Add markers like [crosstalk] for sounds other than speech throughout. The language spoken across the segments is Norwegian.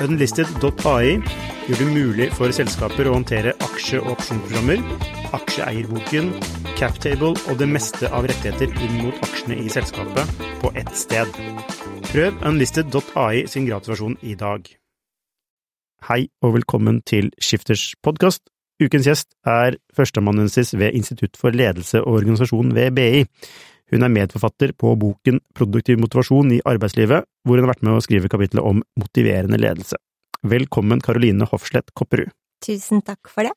Unlisted.ai gjør det mulig for selskaper å håndtere aksje- og opsjonsprogrammer, aksjeeierboken, captable og det meste av rettigheter inn mot aksjene i selskapet på ett sted. Prøv unlisted.ai sin gratulasjon i dag. Hei og velkommen til Skifters podkast. Ukens gjest er førsteamanuensis ved Institutt for ledelse og organisasjon ved BI. Hun er medforfatter på boken Produktiv motivasjon i arbeidslivet, hvor hun har vært med å skrive kapitlet om motiverende ledelse. Velkommen, Karoline Hofslett Kopperud. Tusen takk for det.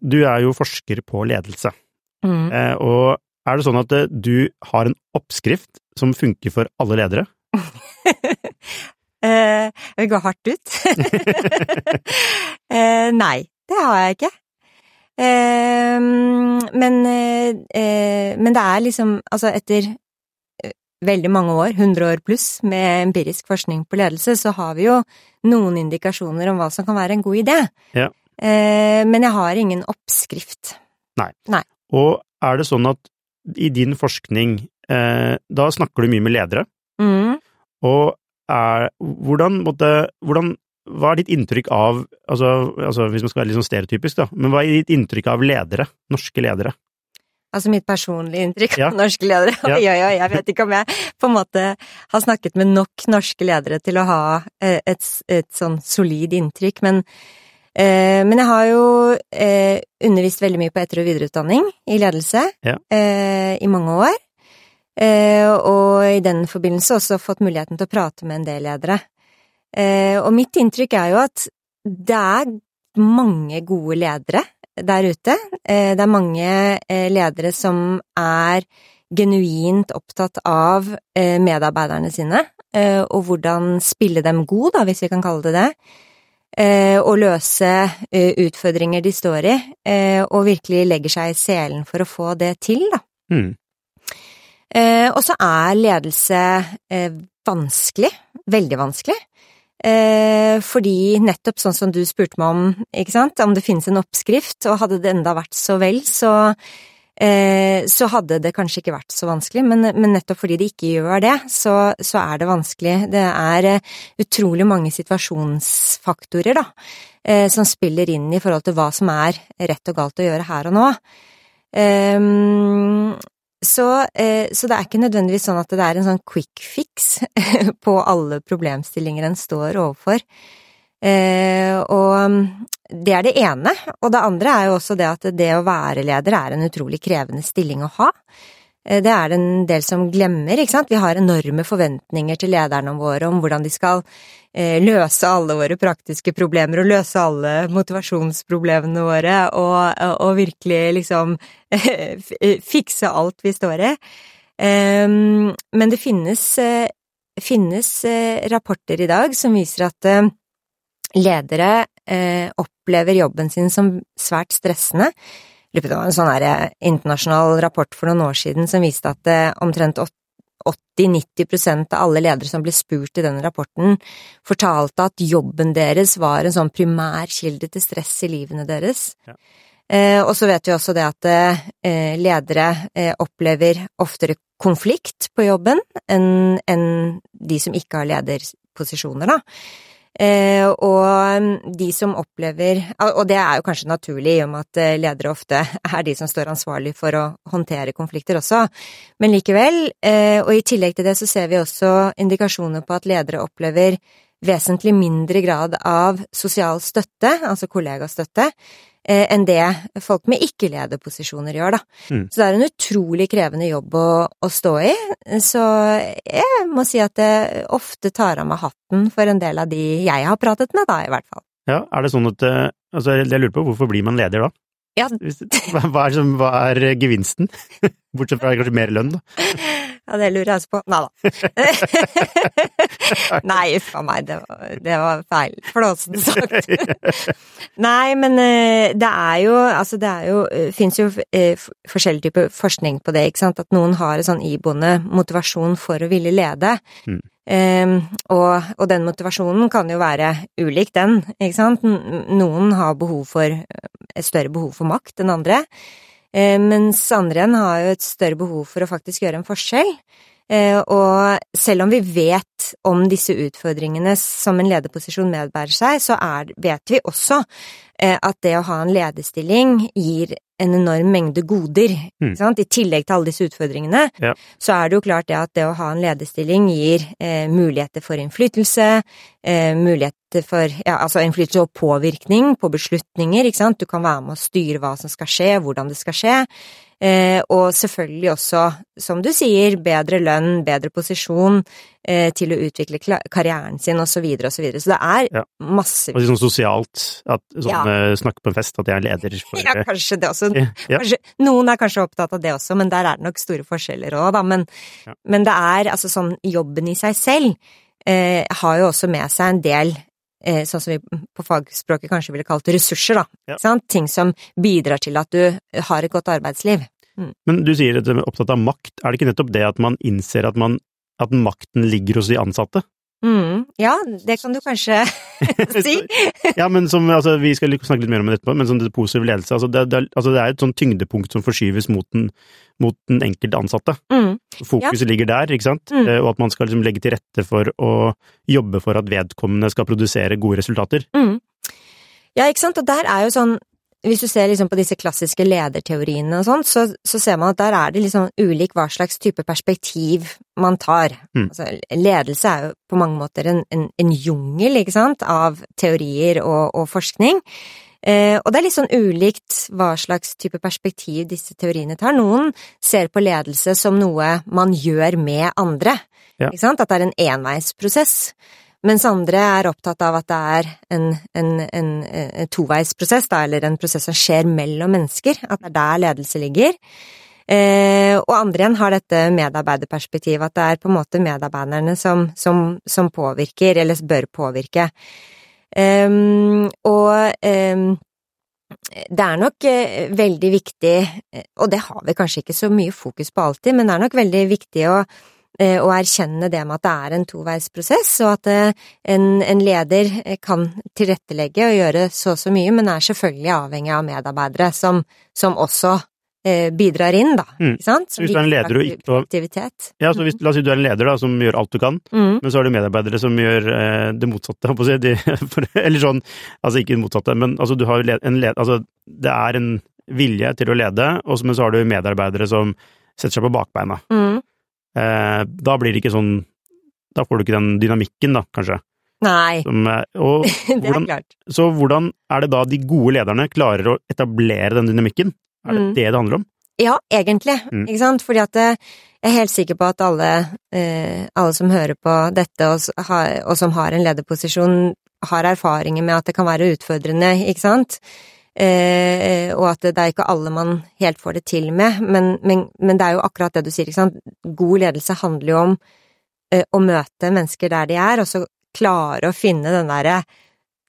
Du er jo forsker på ledelse, Mm. Eh, og er det sånn at eh, du har en oppskrift som funker for alle ledere? [laughs] Eh, jeg vil gå hardt ut. [laughs] Eh, nei, det har jeg ikke. Eh, men, eh, eh, men det er liksom Altså, etter eh, veldig mange år, 100 år pluss, med empirisk forskning på ledelse, så har vi jo noen indikasjoner om hva som kan være en god idé. Ja. Eh, men jeg har ingen oppskrift. nei Og er det sånn at i din forskning, eh, da snakker du mye med ledere, Mm. og er, hvordan, måtte, hvordan hva er ditt inntrykk av, altså, altså hvis man skal være litt sånn stereotypisk, da, men hva er ditt inntrykk av ledere, norske ledere? Altså mitt personlige inntrykk Ja. av norske ledere. Ja. Oi, oi, oi, jeg vet ikke om jeg på en måte har snakket med nok norske ledere til å ha eh, et, et sånn solid inntrykk, men eh, men jeg har jo eh, undervist veldig mye på etter- og videreutdanning i ledelse Ja. eh, i mange år. Eh, og i den forbindelse også fått muligheten til å prate med en del ledere. Eh, og mitt inntrykk er jo at det er mange gode ledere der ute. Eh, det er mange eh, ledere som er genuint opptatt av medarbeiderne sine, og hvordan spille dem god, da, hvis vi kan kalle det det. Og løse utfordringer de står i, og virkelig legger seg i selen for å få det til, da. Eh, og så er ledelse vanskelig, veldig vanskelig. Eh, fordi nettopp sånn som du spurte meg om, ikke sant, om det finnes en oppskrift, og hadde det enda vært så vel, så, eh, så hadde det kanskje ikke vært så vanskelig, men, nettopp fordi det ikke gjør det, så, så er det vanskelig. Det er eh, utrolig mange situasjonsfaktorer, da, eh, som spiller inn i forhold til hva som er rett og galt å gjøre her og nå. Ehm, så, eh, så det er ikke nødvendigvis sånn at det er en sånn quick fix på alle problemstillinger en står overfor. Eh, og mm, det er det ene. Og det andre er jo også det at det å være leder er en utrolig krevende stilling å ha. Eh, Det er det en del som glemmer, ikke sant. Vi har enorme forventninger til lederne våre om hvordan de skal eh, løse alle våre praktiske problemer og løse alle motivasjonsproblemene våre og, og virkelig liksom [laughs] fikse alt vi står i. Um, Men det finnes, eh, finnes eh, rapporter i dag som viser at eh, ledere eh, opplever jobben sin som svært stressende. Det var en sånn her, eh, internasjonal rapport for noen år siden som viste at eh, omtrent 80-90% av alle ledere som ble spurt i den rapporten, fortalte at jobben deres var en sånn primær kilde til stress i livene deres. Ja. Eh, og så vet vi også det at eh, ledere eh, opplever oftere konflikt på jobben enn enn de som ikke har lederposisjoner, da. Eh, og de som opplever Og det er jo kanskje naturlig, i og med at eh, ledere ofte [laughs] er de som står ansvarlig for å håndtere konflikter også, men likevel, eh, og i tillegg til det så ser vi også indikasjoner på at ledere opplever vesentlig mindre grad av sosial støtte, altså kollegastøtte, enn det folk med ikke-lederposisjoner gjør, da. Mm. Så det er en utrolig krevende jobb å, å stå i, så jeg må si at jeg ofte tar av meg hatten for en del av de jeg har pratet med, da, i hvert fall. Ja, er det sånn at eh, Altså, jeg lurer på hvorfor blir man leder da? Ja. Hva er, som, hva er gevinsten? [laughs] Bortsett fra kanskje mer lønn, da. Ja, det lurer jeg også på. Nei da. [laughs] Nei, uff a meg, det var, det var feil. flåsen sagt. [laughs] Nei, men eh, det er jo Altså, det er jo eh, Fins jo eh, forskjellige typer forskning på det, ikke sant. At noen har en sånn iboende motivasjon for å ville lede. Mm. Ehm, og, og den motivasjonen kan jo være ulik, den, ikke sant. Noen har behov for et større behov for makt enn andre. Eh, mens andre igjen har jo et større behov for å faktisk gjøre en forskjell. Eh, og selv om vi vet om disse utfordringene som en lederposisjon medbærer seg, så er, vet vi også eh, at det å ha en lederstilling gir en enorm mengde goder. Mm. Ikke sant? I tillegg til alle disse utfordringene, Ja. så er det jo klart det at det å ha en lederstilling gir eh, muligheter for innflytelse, eh, muligheter for ja, altså innflytelse og påvirkning på beslutninger, ikke sant. Du kan være med å styre hva som skal skje, hvordan det skal skje. Eh, og selvfølgelig også, som du sier, bedre lønn, bedre posisjon eh, til å utvikle karrieren sin, og så videre og så. Så det er Ja. masse Og sånn sosialt, at sånn Ja. eh, snakke på en fest, at jeg er leder for [laughs] Ja, kanskje det også. [laughs] Ja. Kanskje, noen er kanskje opptatt av det også, men der er det nok store forskjeller òg, da. Men, men det er altså sånn Jobben i seg selv eh, har jo også med seg en del sånn som vi på fagspråket kanskje ville kalt ressurser, da. Ja. Sant? Ting som bidrar til at du har et godt arbeidsliv. Men du sier at du er opptatt av makt. Er det ikke nettopp det at man innser at, man, at makten ligger hos de ansatte? Mm, ja, det kan du kanskje [laughs] si. Ja, men som, altså, Vi skal snakke litt mer om det etterpå, men som det positiv ledelse altså det, det, altså det er et sånn tyngdepunkt som forskyves mot den, mot den enkelte ansatte. Mm, Fokuset ligger der, ikke sant? Mm. Eh, og at man skal liksom legge til rette for å jobbe for at vedkommende skal produsere gode resultater. mm. Ja, ikke sant, og der er jo sånn hvis du ser liksom på disse klassiske lederteoriene og sånn, så, så ser man at der er det liksom ulik hva slags type perspektiv man tar. Mm. Altså, ledelse er jo på mange måter en, en, en jungel, ikke sant, av teorier og, og forskning. Eh, og det er litt sånn ulikt hva slags type perspektiv disse teoriene tar. Noen ser på ledelse som noe man gjør med andre, Ja. ikke sant, at det er en enveisprosess. Mens andre er opptatt av at det er en, en, en, en toveisprosess, da, eller en prosess som skjer mellom mennesker, at det er der ledelse ligger. Eh, og andre igjen har dette medarbeiderperspektivet, at det er på en måte medarbeiderne som, som, som påvirker, eller bør påvirke. Eh, og eh, det er nok eh, veldig viktig, eh, og det har vi kanskje ikke så mye fokus på alltid, men det er nok veldig viktig å å erkjenne det med at det er en toveisprosess, og at eh, en, en leder eh, kan tilrettelegge og gjøre så og så mye, men er selvfølgelig avhengig av medarbeidere som, som også eh, bidrar inn, da. Mm. Ikke sant? Som Hvis du er en leder og ikke- aktivitet. Ja, så hvis, La oss si du er en leder da, som gjør alt du kan, Mm. men så har du medarbeidere som gjør eh, det motsatte, holdt på å si. De, [laughs] for, eller sånn, altså ikke det motsatte, men altså du har en led, altså det er en vilje til å lede, og så, men så har du medarbeidere som setter seg på bakbeina. Mm. Eh, da blir det ikke sånn Da får du ikke den dynamikken, da, kanskje. Nei, Som, og, hvordan, [laughs] det er klart. så hvordan er det da de gode lederne klarer å etablere den dynamikken? Er det Mm. det det handler om? Ja, egentlig, Mm. ikke sant, fordi at eh, jeg er helt sikker på at alle, eh, alle som hører på dette og, og som har en lederposisjon, har erfaringer med at det kan være utfordrende, ikke sant, eh, og at det, er ikke alle man helt får det til med, men, men, men det er jo akkurat det du sier, ikke sant, god ledelse handler jo om eh, å møte mennesker der de er, og så klare å finne den derre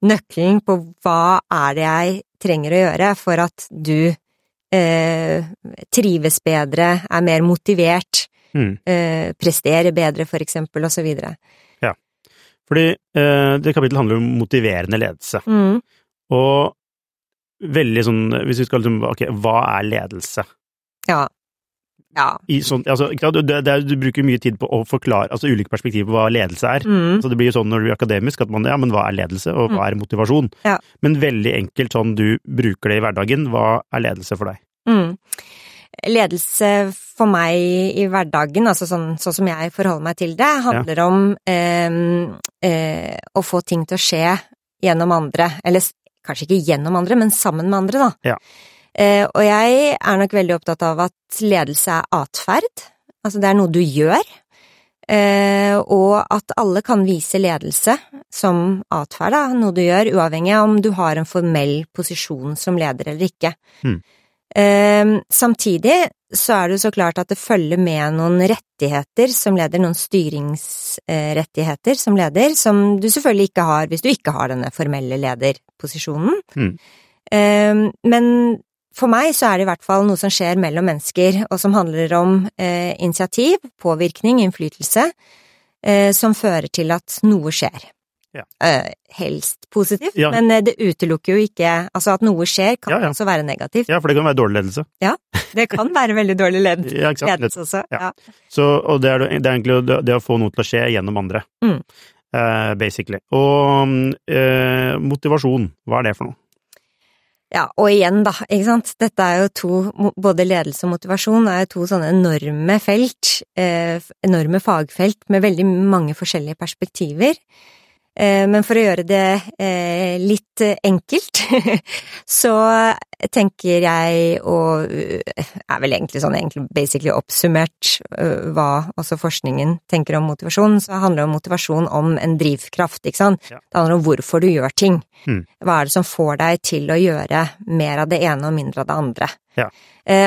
nøkkelen på hva er det jeg trenger å gjøre for at du eh, trives bedre, er mer motivert, Mm. eh, presterer bedre, for eksempel, og så videre. Fordi eh, det kapittelet handler om motiverende ledelse. Mm. Og veldig sånn Hvis vi skal liksom Ok, hva er ledelse? Ja. Ja. I sånn, altså, du, det, du bruker mye tid på å forklare altså ulike perspektiver på hva ledelse er. Mm. Så det blir jo sånn når du blir akademisk at man ja, men hva er ledelse, og hva er motivasjon? Ja. Men veldig enkelt sånn du bruker det i hverdagen, hva er ledelse for deg? Mm. Ledelse for meg i hverdagen, altså sånn, sånn som jeg forholder meg til det, handler om eh, eh, å få ting til å skje gjennom andre, eller kanskje ikke gjennom andre, men sammen med andre, da. Ja. Uh, og jeg er nok veldig opptatt av at ledelse er atferd, altså det er noe du gjør. Uh, og at alle kan vise ledelse som atferd, da, noe du gjør, uavhengig av om du har en formell posisjon som leder eller ikke. Mm. Uh, samtidig så er det jo så klart at det følger med noen rettigheter som leder, noen styringsrettigheter som leder, som du selvfølgelig ikke har hvis du ikke har denne formelle lederposisjonen. Mm. Eh, men for meg så er det i hvert fall noe som skjer mellom mennesker, og som handler om eh, initiativ, påvirkning, innflytelse, eh, som fører til at noe skjer. Ja. Eh, helst positivt, Ja. men eh, det utelukker jo ikke Altså at noe skjer, kan Ja, også være negativt. Ja, for det kan være dårlig ledelse. Ja, Det kan være veldig dårlig led [laughs] Ja, ledelse også. Så, og det er, det er egentlig det, det å få noe til å skje gjennom andre, Mm. Eh, basically. Og eh, motivasjon, hva er det for noe? Ja, og igjen da, ikke sant, dette er jo to, både ledelse og motivasjon er jo to sånne enorme felt, eh, enorme fagfelt med veldig mange forskjellige perspektiver. Eh, men for å gjøre det eh, litt eh, enkelt, [laughs] så tenker jeg, og er vel egentlig sånn egentlig basically oppsummert hva også forskningen tenker om motivasjon, så handler om motivasjon om en drivkraft, ikke sant? Ja. Det handler om hvorfor du gjør ting. Mm. Hva er det som får deg til å gjøre mer av det ene og mindre av det andre? Ja.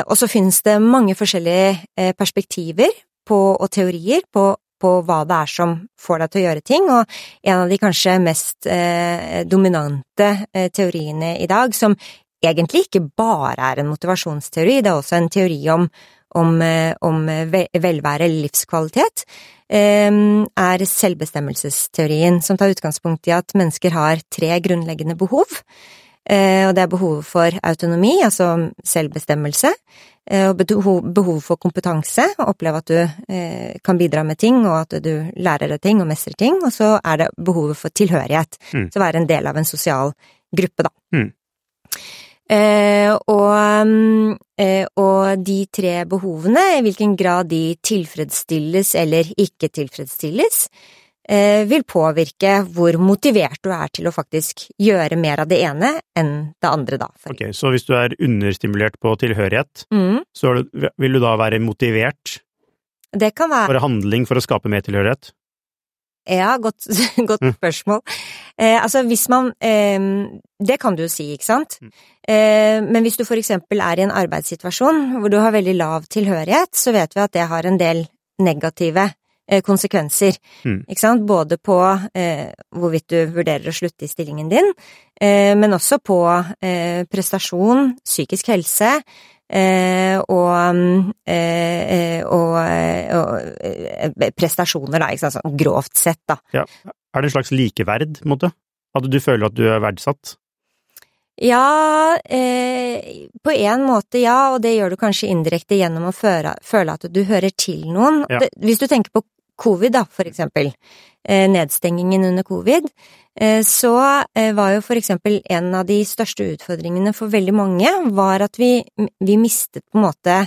Og så finnes det mange forskjellige perspektiver på, og teorier på, på hva det er som får deg til å gjøre ting, og en av de kanskje mest eh, dominante eh, teoriene i dag, som egentlig ikke bare er en motivasjonsteori, det er også en teori om, om, eh, om velvære eller livskvalitet, eh, er selvbestemmelsesteorien, som tar utgangspunkt i at mennesker har tre grunnleggende behov. Eh, Og det er behovet for autonomi, altså selvbestemmelse, eh, og behovet for kompetanse, å oppleve at du eh, kan bidra med ting, og at du lærer deg ting og mestrer ting, og så er det behovet for tilhørighet, Mm. så være en del av en sosial gruppe, da. Mm. Eh, og, mm, eh, og de tre behovene, i hvilken grad de tilfredsstilles eller ikke tilfredsstilles, vil påvirke hvor motivert du er til å faktisk gjøre mer av det ene enn det andre, da. Ok, Så hvis du er understimulert på tilhørighet, Mm, så vil du da være motivert det kan være for handling for å skape mer tilhørighet? Ja, godt, [laughs] godt Mm. spørsmål. Eh, altså hvis man eh, Det kan du jo si, ikke sant? Mm. Eh, men hvis du for eksempel er i en arbeidssituasjon hvor du har veldig lav tilhørighet, så vet vi at det har en del negative eh, konsekvenser. Mm. Ikke sant? Både på eh, hvorvidt du vurderer å slutte i stillingen din, eh, men også på eh, prestasjon, psykisk helse, Eh, og, eh, eh, og, eh, eh, prestasjoner, da, ikke sant, sånn grovt sett, da. Ja. Er det en slags likeverd, på en måte? At du føler at du er verdsatt? Ja, eh, på en måte ja, og det gjør du kanskje indirekte gjennom å føle, føle at du hører til noen. Ja. Det, hvis du tenker på covid, da, for eksempel, eh, nedstengingen under covid, eh, så eh, var jo for eksempel en av de største utfordringene for veldig mange var at vi, vi mistet på en måte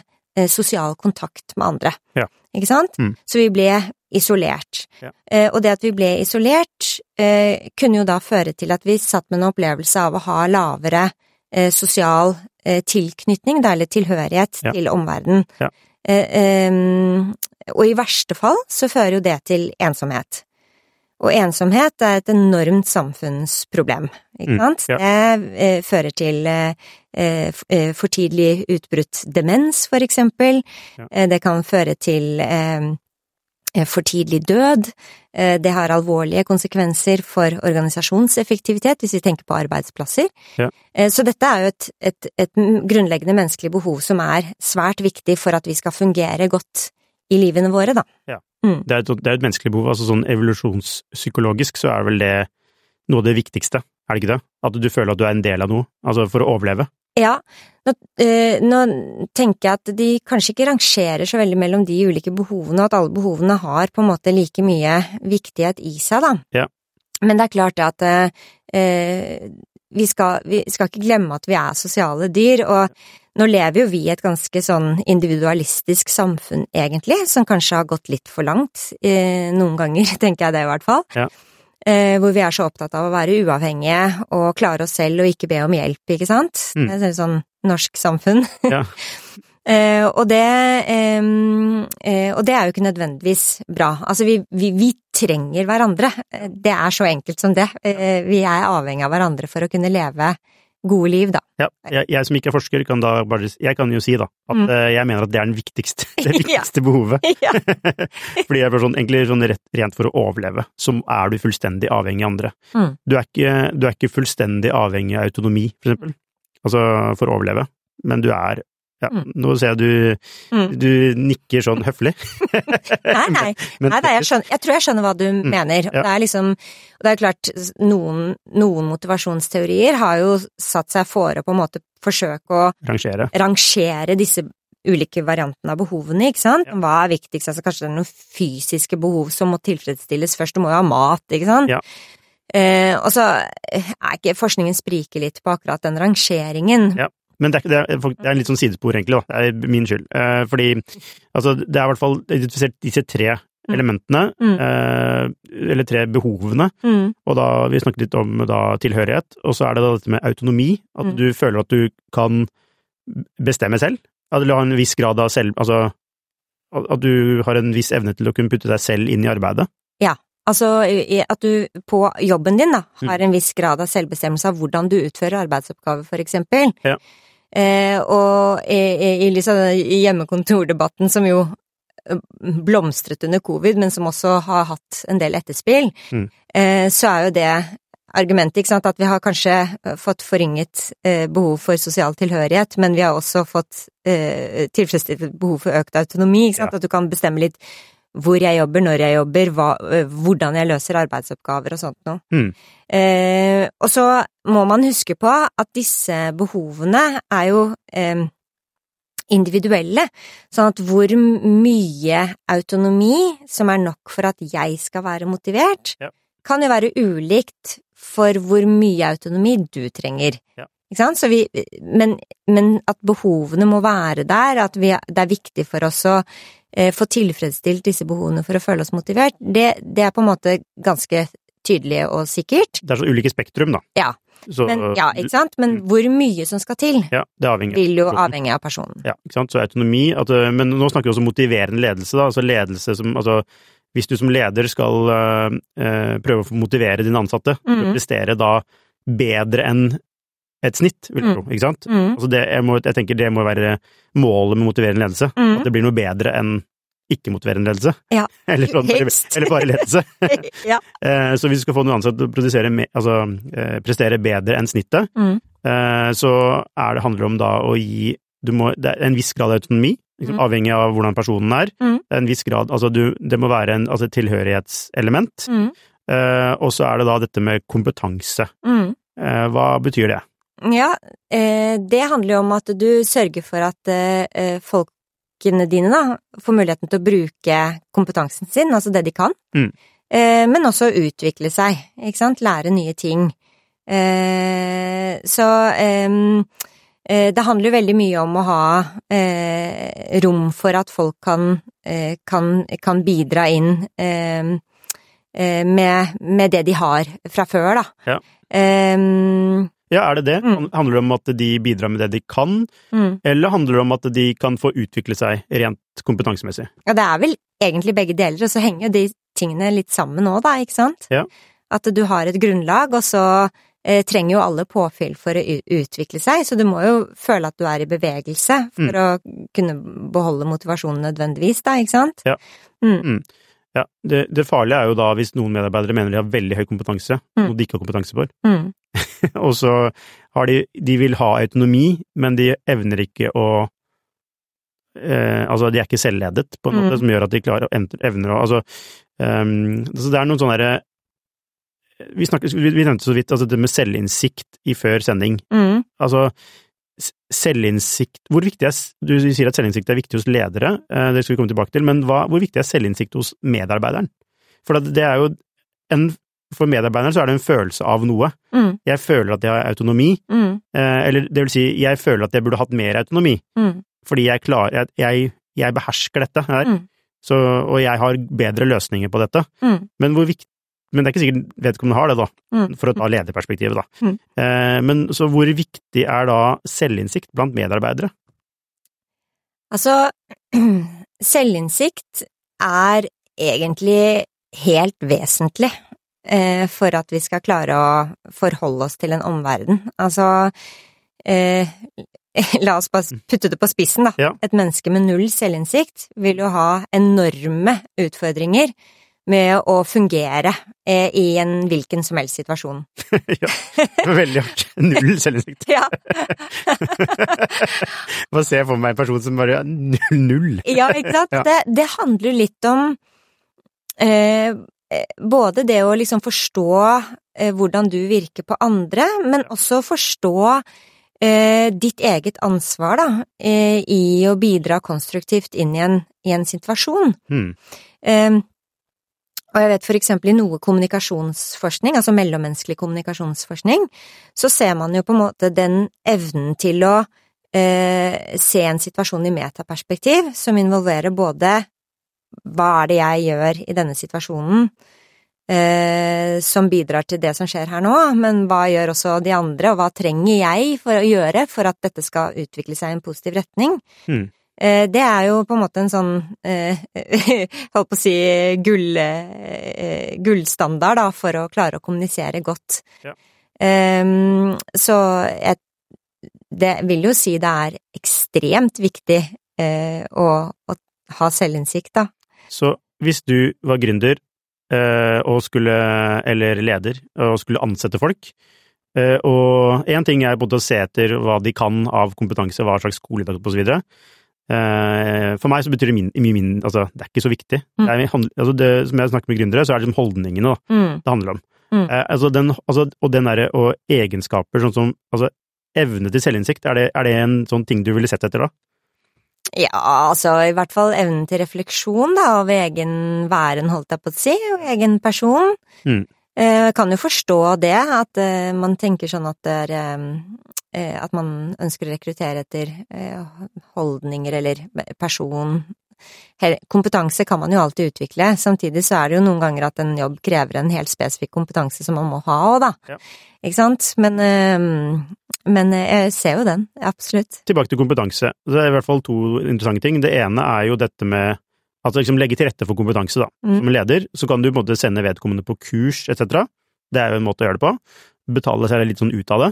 sosial kontakt med andre. Ja. Ikke sant? Mm. Så vi ble isolert. Ja. Og det at vi ble isolert, kunne jo da føre til at vi satt med en opplevelse av å ha lavere sosial tilknytning, eller tilhørighet Ja. til omverdenen. Ja. Eh, em, og i verste fall så fører jo det til ensomhet. Og ensomhet er et enormt samfunnsproblem, ikke Mm, sant? ja. Det eh, fører til eh, eh, for tidlig utbrutt demens, for eksempel. Ja. Eh, det kan føre til eh, eh, for tidlig død. Det har alvorlige konsekvenser for organisasjonseffektivitet, hvis vi tenker på arbeidsplasser. Ja. Eh, Så dette er jo et, et, et grunnleggende menneskelig behov som er svært viktig for at vi skal fungere godt i livene våre, da. Det er, et, det er et menneskelig behov, altså sånn evolusjonspsykologisk så er vel det noe av det viktigste, er det ikke det? At du føler at du er en del av noe, altså for å overleve. Ja, nå, øh, nå tenker jeg at de kanskje ikke rangerer så veldig mellom de ulike behovene, og at alle behovene har på en måte like mye viktighet i seg, da. Ja. Men det er klart at eh, vi, skal, vi skal ikke glemme at vi er sosiale dyr, og nå lever jo vi i et ganske sånn individualistisk samfunn, egentlig, som kanskje har gått litt for langt, eh, noen ganger, [laughs] tenker jeg det i hvert fall. Ja. Eh, hvor vi er så opptatt av å være uavhengige og klare oss selv og ikke be om hjelp, ikke sant? Mm. Det er sånn norsk samfunn. Ja. [laughs] Eh, og, det, eh, eh, og det er jo ikke nødvendigvis bra. Altså, vi, vi, vi, trenger hverandre. Det er så enkelt som det. Eh, vi er avhengig av hverandre for å kunne leve gode liv, da. Ja, jeg, jeg, som ikke er forsker, kan da bare Jeg kan jo si, da, at mm. Eh, jeg mener at det er den viktigste, [laughs] det viktigste [laughs] ja. behovet. [laughs] Ja. Fordi jeg er sånn, egentlig sånn rett, rent for å overleve, så er du fullstendig avhengig av andre. Mm. Du, er ikke, du, er ikke, fullstendig avhengig av autonomi, for eksempel. Altså for å overleve, men du er ja, mm. nå ser jeg du, mm. du nikker sånn høflig. [laughs] nei, nei. nei, nei jeg, skjønner, jeg, tror jeg skjønner hva du mm. mener. Ja. Det er liksom Det er klart, noen, noen, motivasjonsteorier har jo satt seg fore på en måte forsøke å rangere, rangere disse ulike variantene av behovene, ikke sant? Ja. Hva er viktigst? Altså kanskje det er noen fysiske behov som må tilfredsstilles først, du må jo ha mat, ikke sant? Ja. Eh, og så er ikke forskningen spriker litt på akkurat den rangeringen. Ja. Men det er, det, er, det er, en litt sånn sidespor, egentlig, da. Det er min skyld. Eh, fordi altså, det er i hvert fall identifisert disse tre mm. elementene, mm. eh, eller tre behovene, mm. og da vi snakket litt om da, tilhørighet, og så er det da dette med autonomi, at mm. du føler at du kan bestemme selv, at du har en viss grad av selv, altså at du har en viss evne til å kunne putte deg selv inn i arbeidet. Altså at du på jobben din da, mm. har en viss grad av selvbestemmelse av hvordan du utfører arbeidsoppgaver, for eksempel. Ja. Eh, og i, i, i hjemmekontordebatten, som jo blomstret under covid, men som også har hatt en del etterspill, mm. eh, så er jo det argumentet, ikke sant, at vi har kanskje fått forringet eh, behov for sosial tilhørighet, men vi har også fått eh, tilfredsstilt behov for økt autonomi, ikke sant, ja. at du kan bestemme litt hvor jeg jobber, når jeg jobber, hva, øh, hvordan jeg løser arbeidsoppgaver og sånt noe. Mm. Eh, og så må man huske på at disse behovene er jo eh, individuelle, sånn at hvor mye autonomi som er nok for at jeg skal være motivert, ja. kan jo være ulikt for hvor mye autonomi du trenger. Ja. Vi, men, men, at behovene må være der, at vi, det er viktig for oss å eh, få tilfredsstilt disse behovene for å føle oss motivert, det, det, er på en måte ganske tydelig og sikkert. Det er så ulike spektrum, da. Ja. Så, men, ja, ikke sant? Men mm. hvor mye som skal til, ja, vil jo avhenge av personen. Ja, ikke sant. Så autonomi at, eh, Men nå snakker vi også om motiverende ledelse, da. Altså ledelse som Altså hvis du som leder skal øh, prøve å motivere dine ansatte mm. prestere da bedre enn et snitt, vil jeg mm. tro. Ikke sant? Mm. Altså det, jeg, må, jeg, tenker det må være målet med motiverende ledelse. Mm. At det blir noe bedre enn ikke-motiverende ledelse. Ja, [laughs] eller, sånn, eller, eller, bare ledelse. [laughs] ja. [laughs] Eh, så hvis du skal få noen ansatte til å altså, eh, prestere bedre enn snittet, mm. Eh, så er det, handler det om da å gi må, Det er en viss grad av autonomi, liksom, avhengig av hvordan personen er. Mm. En viss grad, altså du, Det må være en altså, tilhørighetselement. Mm. og så er det da dette med kompetanse. hva betyr det? Ja, eh, det handler jo om at du sørger for at eh, folkene dine da får muligheten til å bruke kompetansen sin, altså det de kan, mm. Eh, men også utvikle seg, ikke sant, lære nye ting. Så det handler jo veldig mye om å ha rom for at folk kan, kan, kan bidra inn med, med, det de har fra før, da. Ja. Ja, er det det? Mm. Handler det om at de bidrar med det de kan, mm. eller handler det om at de kan få utvikle seg rent kompetansemessig? Ja, det er vel egentlig begge deler, og så henger jo de tingene litt sammen nå, da, ikke sant? Ja. At du har et grunnlag, og så eh, trenger jo alle påfyll for å utvikle seg, så du må jo føle at du er i bevegelse for mm. å kunne beholde motivasjonen nødvendigvis, da, ikke sant? Ja. Mm. Ja, det, det, farlige er jo da hvis noen medarbeidere mener de har veldig høy kompetanse, mm. noe de ikke har kompetanse for. Mm. [laughs] og så har de De vil ha autonomi, men de evner ikke å eh, Altså, de er ikke selvledet, på en måte, mm. som gjør at de klarer å evner å Altså, um, så det er noen sånne derre vi, vi, nevnte så vidt altså det med selvinnsikt i før sending. Mm. Altså, selvinnsikt Hvor viktig er Du sier at selvinnsikt er viktig hos ledere, eh, det skal vi komme tilbake til, men hva, hvor viktig er selvinnsikt hos medarbeideren? For det er jo en For medarbeideren så er det en følelse av noe. Mm. Jeg føler at jeg har autonomi, mm. Eh, eller det vil si, jeg føler at jeg burde hatt mer autonomi, mm. fordi jeg klarer jeg, jeg, behersker dette her, mm. så, og jeg har bedre løsninger på dette. Mm. Men hvor viktig men det er ikke sikkert vedkommende har det, da, mm. for å ta lederperspektivet, da. Mm. Eh, men så hvor viktig er da selvinnsikt blant medarbeidere? Altså, [clears throat] selvinnsikt er egentlig helt vesentlig eh, for at vi skal klare å forholde oss til en omverden. Altså, eh, [laughs] la oss bare putte det på spissen, da. Ja. Et menneske med null selvinnsikt vil jo ha enorme utfordringer med å fungere eh, i en hvilken som helst situasjon. [laughs] ja. Veldig hardt. Null selvinnsikt. [laughs] Ja, [laughs] ser jeg for meg en person som bare null. ja ikke sant? Ja. Det, det handler litt om eh, både det å liksom forstå eh, hvordan du virker på andre, men også forstå eh, ditt eget ansvar, da, eh, i å bidra konstruktivt inn i en, i en situasjon. Hmm. Og jeg vet for eksempel i noe kommunikasjonsforskning, altså mellommenneskelig kommunikasjonsforskning, så ser man jo på en måte den evnen til å eh, se en situasjon i metaperspektiv, som involverer både hva er det jeg gjør i denne situasjonen eh, som bidrar til det som skjer her nå, men hva gjør også de andre, og hva trenger jeg for å gjøre for at dette skal utvikle seg i en positiv retning? Hmm. Eh, Det er jo på en måte en sånn eh, [laughs] Holdt på å si gull, eh, gullstandard, da, for å klare å kommunisere godt. Ja. Ehm, så jeg det vil jo si det er ekstremt viktig eh, å, å ha selvinnsikt, da. Så hvis du var gründer eh, og skulle, eller leder, og skulle ansette folk, eh, og én ting er både å se etter hva de kan av kompetanse, hva slags skole de har gått på osv. Eh, for meg så betyr det min, mye min, altså det er ikke så viktig. Mm. Det er, altså det, som jeg snakker med gründere, så er det liksom holdningene da, Mm, det handler om. Mm. Eh, altså den, altså, og den derre, og egenskaper sånn som, altså evne til selvinnsikt, er det, er det en sånn ting du ville sett etter da? Ja, altså i hvert fall evnen til refleksjon da, over egen væren, holdt jeg på å si, og egen person. Mm. Eh, Jeg kan jo forstå det, at eh, man tenker sånn at det er eh, eh, At man ønsker å rekruttere etter eh, holdninger eller person. Kompetanse kan man jo alltid utvikle, samtidig så er det jo noen ganger at en jobb krever en helt spesifikk kompetanse som man må ha òg, da. Ja. Ikke sant? Men, eh, men jeg ser jo den, absolutt. Tilbake til kompetanse. Det er i hvert fall to interessante ting. Det ene er jo dette med Altså liksom legge til rette for kompetanse, da. Mm. Som leder så kan du på en måte sende vedkommende på kurs etc. Det er jo en måte å gjøre det på. Betale seg litt sånn ut av det.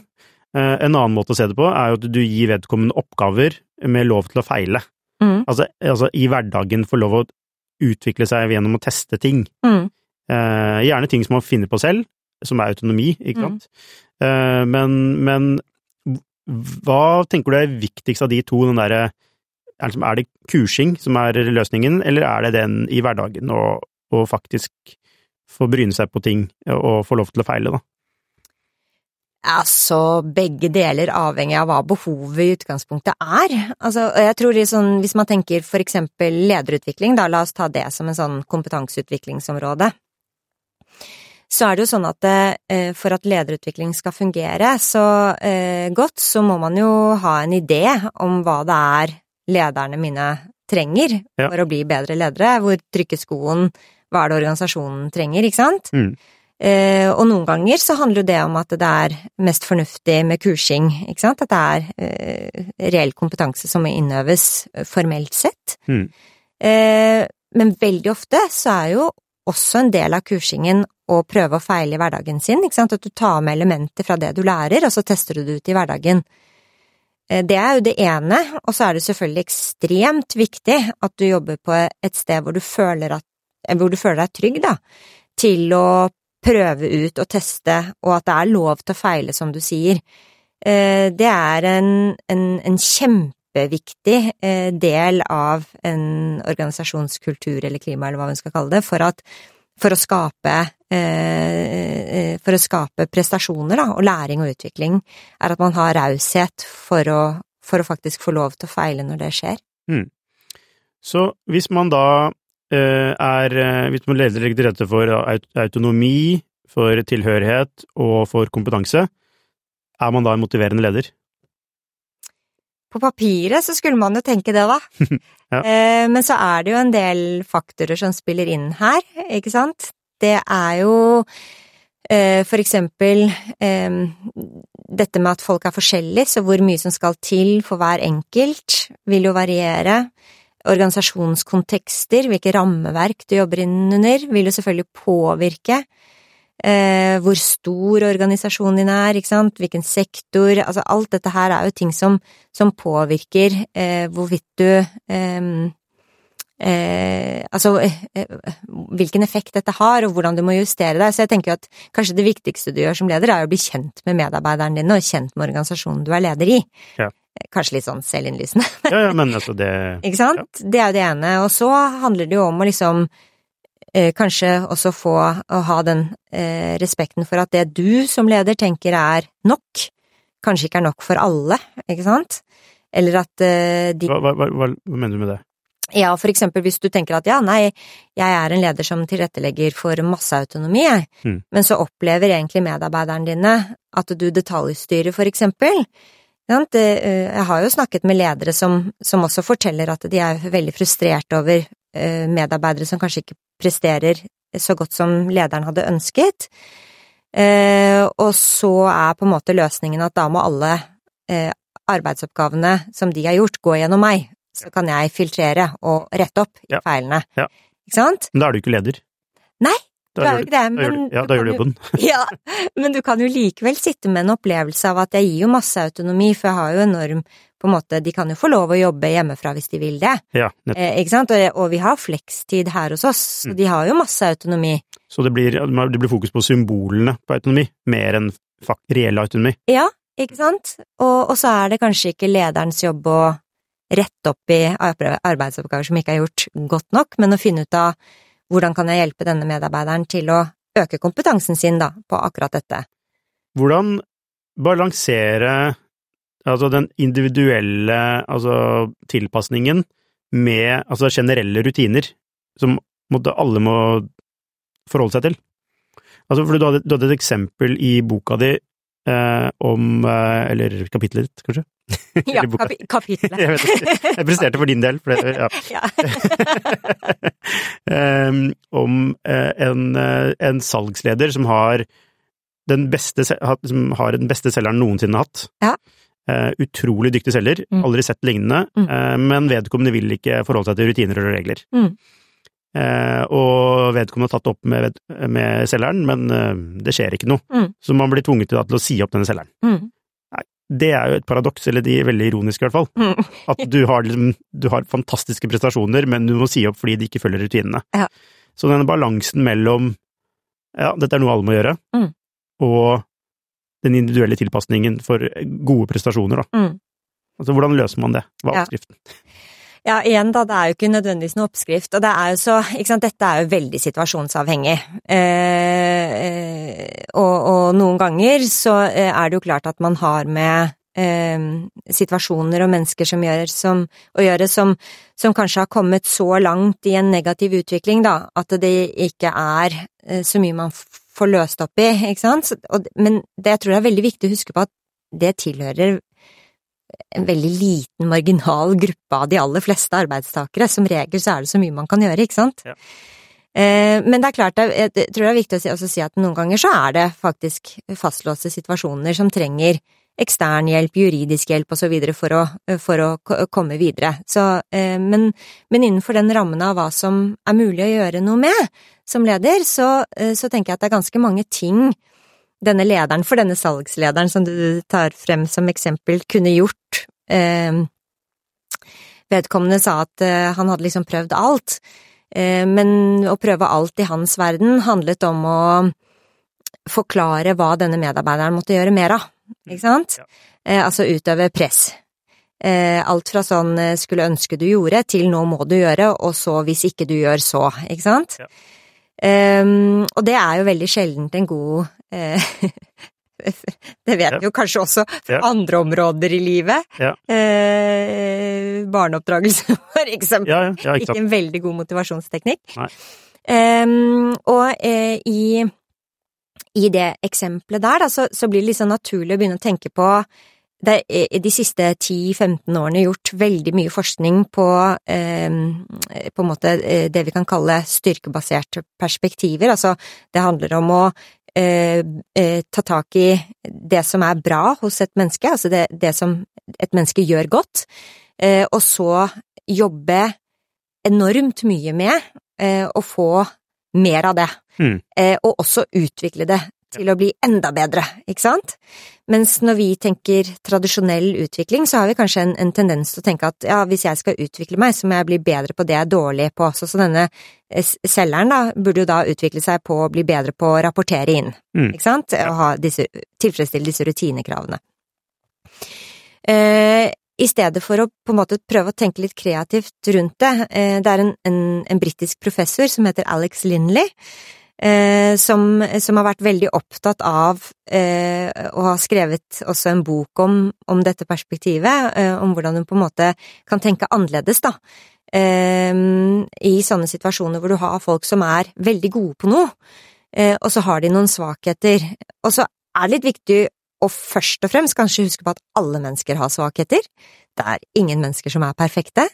Eh, En annen måte å se det på er jo at du gir vedkommende oppgaver med lov til å feile. Mm. Altså, altså i hverdagen få lov å utvikle seg gjennom å teste ting. Mm. Eh, gjerne ting som man finner på selv, som er autonomi, ikke Mm. sant. Eh, men, men hva tenker du er viktigst av de to? Den derre liksom, er det kursing som er løsningen, eller er det den i hverdagen å faktisk få bryne seg på ting og få lov til å feile, da? Altså, begge deler avhengig av hva behovet i utgangspunktet er. Altså, jeg tror sånn, hvis man tenker for eksempel lederutvikling, da, la oss ta det som en sånn kompetanseutviklingsområde. Så er det jo sånn at eh, for at lederutvikling skal fungere så eh, godt, så må man jo ha en idé om hva det er lederne mine trenger Ja. for å bli bedre ledere. Hvor trykker skoen, hva er det organisasjonen trenger, ikke sant? Mm. Eh, og noen ganger så handler jo det om at det er mest fornuftig med kursing, ikke sant? At det er eh, reell kompetanse som må innøves eh, formelt sett. Mm. Eh, men veldig ofte så er jo også en del av kursingen å prøve og feile i hverdagen sin, ikke sant? At du tar med elementer fra det du lærer, og så tester du det ut i hverdagen. Eh, Det er jo det ene, og så er det selvfølgelig ekstremt viktig at du jobber på et sted hvor du føler, at, eh, hvor du føler deg trygg, da, til å prøve ut og teste, og at det er lov til å feile, som du sier. Eh, Det er en, en, en kjempeviktig del av en organisasjonskultur eller klima, eller hva vi skal kalle det, for, at, for, å, skape, for å skape prestasjoner da, og læring og utvikling, er at man har raushet for for å faktisk få lov til å feile når det skjer. Så hvis man da eh, er eh, Hvis man leder legger til rette for autonomi, for tilhørighet og for kompetanse, er man da en motiverende leder? På papiret så skulle man jo tenke det, da. [laughs] Ja. Eh, Men så er det jo en del faktorer som spiller inn her, ikke sant? Det er jo eh, for eksempel eh, dette med at folk er forskjellige, så hvor mye som skal til for hver enkelt, vil jo variere. Organisasjonskontekster, hvilke rammeverk du jobber innunder, vil jo selvfølgelig påvirke. Eh, hvor stor organisasjonen din er, ikke sant, hvilken sektor, altså alt dette her er jo ting som, som påvirker hvorvidt du eh, eh Altså eh, hvilken effekt dette har, og hvordan du må justere deg. Så jeg tenker at kanskje det viktigste du gjør som leder, er å bli kjent med medarbeideren din, og kjent med organisasjonen du er leder i. Ja. Kanskje litt sånn selvinnlysende. [laughs] ja, ja, men altså det [laughs] Ikke sant? Ja. Det er jo det ene. Og så handler det jo om å liksom eh, kanskje også få å ha den eh, respekten for at det du som leder tenker er nok, kanskje ikke er nok for alle, ikke sant? Eller at eh, de hva, hva, hva, hva, mener du med det? Ja, for eksempel hvis du tenker at ja, nei, jeg er en leder som tilrettelegger for masseautonomi, jeg, mm. men så opplever egentlig medarbeiderne dine at du detaljstyrer, for eksempel. Eh, jeg har jo snakket med ledere som, som også forteller at de er veldig frustrert over eh, medarbeidere som kanskje ikke presterer så godt som lederen hadde ønsket. Eh, og så er på en måte løsningen at da må alle arbeidsoppgavene som de har gjort, gå gjennom meg. Så kan jeg filtrere og rette opp ja. feilene. Ja. Ikke sant? Men da er du ikke leder. Nei, da, gjør, det, men, ja, da gjør du jobben. [laughs] ja, men du kan jo likevel sitte med en opplevelse av at jeg gir jo masse autonomi, for jeg har jo enorm på en måte, De kan jo få lov å jobbe hjemmefra hvis de vil det, ja, eh, ikke sant, og, og, vi har flekstid her hos oss, så mm. de har jo masse autonomi. Så det blir, det blir fokus på symbolene på autonomi, mer enn reell autonomi? Ja, ikke sant, og, og så er det kanskje ikke lederens jobb å rette opp i arbeidsoppgaver som ikke er gjort godt nok, men å finne ut av hvordan kan jeg hjelpe denne medarbeideren til å øke kompetansen sin da, på akkurat dette. Hvordan balansere altså den individuelle altså tilpasningen med altså generelle rutiner som måtte, alle må forholde seg til. Altså, for du hadde, du hadde et eksempel i boka di eh, om eh, Eller kapitlet ditt, kanskje? [laughs] Ja, kapi kapitlet. [laughs] jeg, vet jeg presterte for din del, for det, ja. [laughs] um, om uh, en, uh, en, salgsleder som har den beste, som har den beste selgeren noensinne hatt. Ja. Uh, utrolig dyktig selger, mm. aldri sett lignende, mm. men vedkommende vil ikke forholde seg til rutiner og regler. Mm. Og vedkommende har tatt opp med, med selgeren, men det skjer ikke noe. Mm. Så man blir tvunget til, til, å si opp denne selgeren. Mm. Det er jo et paradoks, eller de er veldig ironiske i hvert fall. Mm. At du har, liksom, du har, fantastiske prestasjoner, men du må si opp fordi de ikke følger rutinene. Ja. Så denne balansen mellom ja, dette er noe alle må gjøre, mm. og den individuelle tilpasningen for gode prestasjoner, da. Mm. Altså, hvordan løser man det? Hva er oppskriften? Ja. Ja, igjen da, det er jo ikke nødvendigvis noen oppskrift, og det er jo så, ikke sant, dette er jo veldig situasjonsavhengig. Eh, eh, og, og, noen ganger så eh, er det jo klart at man har med eh, situasjoner og mennesker som gjør som, å gjøre som, som kanskje har kommet så langt i en negativ utvikling, da, at det ikke er eh, så mye man får løst opp i, ikke sant. Men det jeg tror det er veldig viktig å huske på at det tilhører en veldig liten, marginal gruppe av de aller fleste arbeidstakere. Som regel så er det så mye man kan gjøre, ikke sant? Ja. Eh, men det er klart, jeg tror det er viktig å si, at noen ganger så er det faktisk fastlåste situasjoner som trenger ekstern hjelp, juridisk hjelp osv. For, å, for å komme videre. Så, eh, men, men, innenfor den rammen av hva som er mulig å gjøre noe med som leder, så, eh, så tenker jeg at det er ganske mange ting denne lederen for denne salgslederen som du tar frem som eksempel, kunne gjort. Eh, vedkommende sa at eh, han hadde liksom prøvd alt, eh, men å prøve alt i hans verden handlet om å forklare hva denne medarbeideren måtte gjøre mer av, ikke sant? Ja. Eh, altså utøve press. Eh, alt fra sånn skulle ønske du gjorde, til nå må du gjøre, og så hvis ikke du gjør så, ikke sant? Ja. Um, og det er jo veldig sjeldent en god uh, [laughs] [laughs] Det vet vi jo kanskje også fra ja. andre områder i livet. Ja. Eh, barneoppdragelse, [laughs] for eksempel. Ja, ikke, en veldig god motivasjonsteknikk. Um, og eh, i, i, det eksempelet der, da, så, så, blir det litt liksom naturlig å begynne å tenke på det er de siste 10-15 årene gjort veldig mye forskning på eh, på eh, det vi kan kalle styrkebaserte perspektiver. Altså, det handler om å eh, eh, ta tak i det som er bra hos et menneske, altså det, det som et menneske gjør godt, eh, og så jobbe enormt mye med eh, å få mer av det, Mm. eh, og også utvikle det til å bli enda bedre, ikke sant? Mens når vi tenker tradisjonell utvikling, så har vi kanskje en, en tendens til å tenke at ja, hvis jeg skal utvikle meg, så må jeg bli bedre på det jeg er dårlig på også, så denne eh, selgeren da, burde jo da utvikle seg på å bli bedre på å rapportere inn, Mm. ikke sant? Og ha disse, tilfredsstille disse rutinekravene. Eh, I stedet for å på en måte prøve å tenke litt kreativt rundt det, eh, det er en, en, en britisk professor som heter Alex Linley, eh, som, som har vært veldig opptatt av eh, og har skrevet også en bok om, om dette perspektivet, eh, om hvordan hun på en måte kan tenke annerledes, da. Eh, I sånne situasjoner hvor du har folk som er veldig gode på noe, eh, og så har de noen svakheter. Og så er det litt viktig å først og fremst kanskje huske på at alle mennesker har svakheter. Det er ingen mennesker som er perfekte.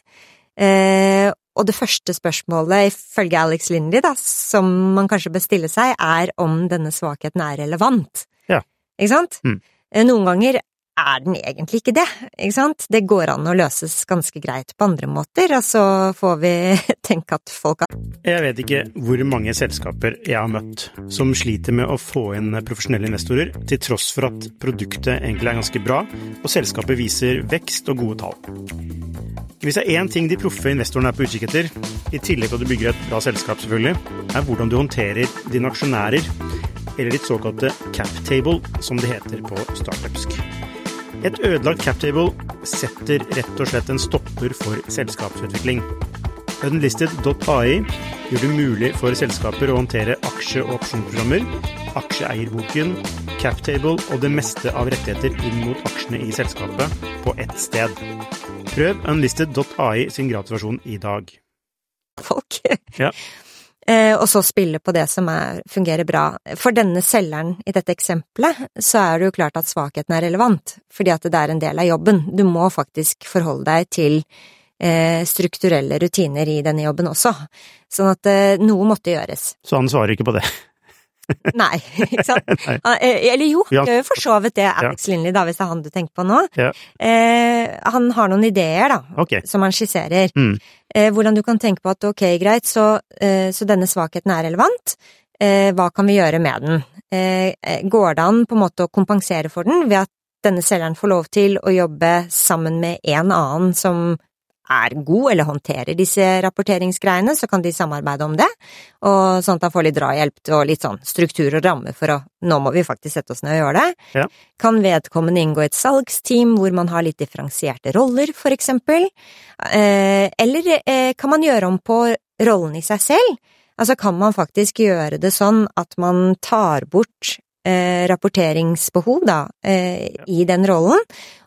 Eh, og det første spørsmålet, ifølge Alex Lindley, da, som man kanskje bør stille seg, er om denne svakheten er relevant. Ja. Ikke sant? Mm. Eh, Noen ganger er den egentlig ikke det, ikke sant? Det går an å løses ganske greit på andre måter, og så får vi [laughs] tenke at folk har Jeg vet ikke hvor mange selskaper jeg har møtt som sliter med å få inn profesjonelle investorer, til tross for at produktet egentlig er ganske bra, og selskapet viser vekst og gode tall. Hvis det er én ting de proffe investorene er på utkikk etter, i tillegg til at du bygger et bra selskap selvfølgelig, er hvordan du håndterer dine aksjonærer, eller ditt såkalte cap table, som det heter på startupsk. Et ødelagt captable setter rett og slett en stopper for selskapsutvikling. Unlisted.ai gjør det mulig for selskaper å håndtere aksje- og opsjonsprogrammer, aksjeeierboken, captable og det meste av rettigheter inn mot aksjene i selskapet på ett sted. Prøv unlisted.ai sin gratisversjon i dag. folk. Ja. Eh, og så spille på det som er, fungerer bra. For denne selgeren i dette eksempelet, så er det jo klart at svakheten er relevant, fordi at det er en del av jobben. Du må faktisk forholde deg til eh, strukturelle rutiner i denne jobben også. Sånn at eh, noe måtte gjøres. Så han svarer ikke på det. Nei, ikke sant? [laughs] Ah, eh, Eller jo, Ja. det er jo for så vidt det Alex Lindley, da, hvis det er han du tenker på nå. Ja. Eh, han har noen ideer, da, okay. som han skisserer. Mm. Eh, hvordan du kan tenke på at ok, greit, så, eh, så denne svakheten er relevant. Eh, hva kan vi gjøre med den? Eh, eh, går det an på en måte å kompensere for den ved at denne selgeren får lov til å jobbe sammen med en annen som er god eller håndterer disse rapporteringsgreiene, så kan de samarbeide om det, og sånn at han får litt drahjelp og litt sånn struktur og ramme for å nå må vi faktisk sette oss ned og gjøre det. Ja. Kan vedkommende inngå i et salgsteam hvor man har litt differensierte roller, for eksempel? Eh, eller eh, kan man gjøre om på rollen i seg selv? Altså kan man faktisk gjøre det sånn at man tar bort eh, rapporteringsbehov, da, i den rollen,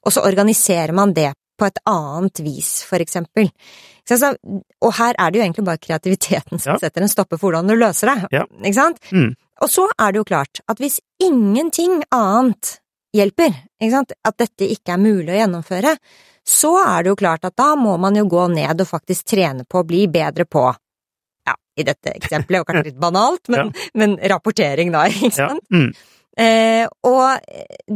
og så organiserer man det på et annet vis, for eksempel. Så og her er det jo egentlig bare kreativiteten som Ja. setter en stopper for hvordan du løser det, Ja. ikke sant? Mm. Og så er det jo klart at hvis ingenting annet hjelper, ikke sant, at dette ikke er mulig å gjennomføre, så er det jo klart at da må man jo gå ned og faktisk trene på å bli bedre på, ja, i dette eksempelet, og kanskje litt banalt, men, [laughs] men rapportering da, ikke Ja. sant? Mm. Eh, og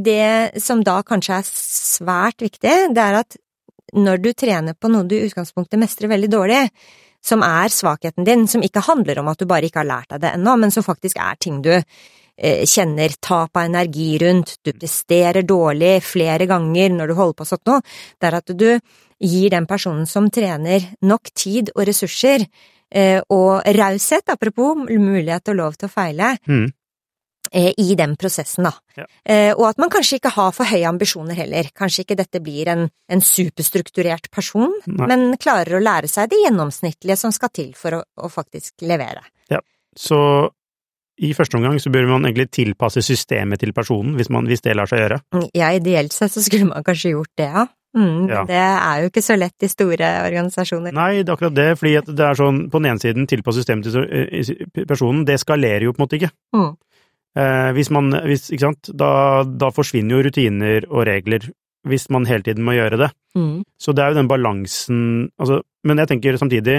det som da kanskje er svært viktig, det er at når du trener på noe du i utgangspunktet mestrer veldig dårlig, som er svakheten din, som ikke handler om at du bare ikke har lært deg det ennå, men som faktisk er ting du eh, kjenner tap av energi rundt, du presterer dårlig flere ganger når du holder på sånn noe, det er at du gir den personen som trener nok tid og ressurser, eh, og raushet, apropos mulighet og lov til å feile, Mm. Eh, i den prosessen, da. Ja. Eh, og at man kanskje ikke har for høye ambisjoner heller. Kanskje ikke dette blir en, en superstrukturert person, Nei. men klarer å lære seg det gjennomsnittlige som skal til for å, å faktisk levere. Ja, Så i første omgang så bør man egentlig tilpasse systemet til personen, hvis, man, hvis det lar seg gjøre. Ja, ideelt sett så skulle man kanskje gjort det, ja. Mm, Ja. Det er jo ikke så lett i store organisasjoner. Nei, det er akkurat det, fordi at det er sånn, på den ene siden tilpasse systemet til eh, personen, det skalerer jo på en måte ikke. Mm. Eh, hvis man, hvis, ikke sant, da, da forsvinner jo rutiner og regler hvis man hele tiden må gjøre det. Mm. Så det er jo den balansen, altså, men jeg tenker samtidig,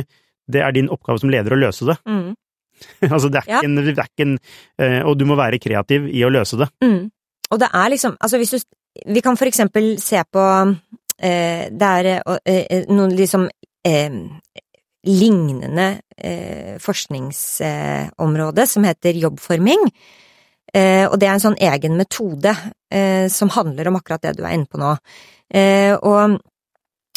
det er din oppgave som leder å løse det. Mm. [laughs] altså, det er Ja. ikke en, det er ikke en eh, Og du må være kreativ i å løse det. Mm. Og det er liksom, altså hvis du Vi kan for eksempel se på eh, Det er eh, eh, noen liksom eh, lignende eh, forskningsområde som heter jobbforming. Eh, og det er en sånn egen metode eh, som handler om akkurat det du er inne på nå. Eh, og,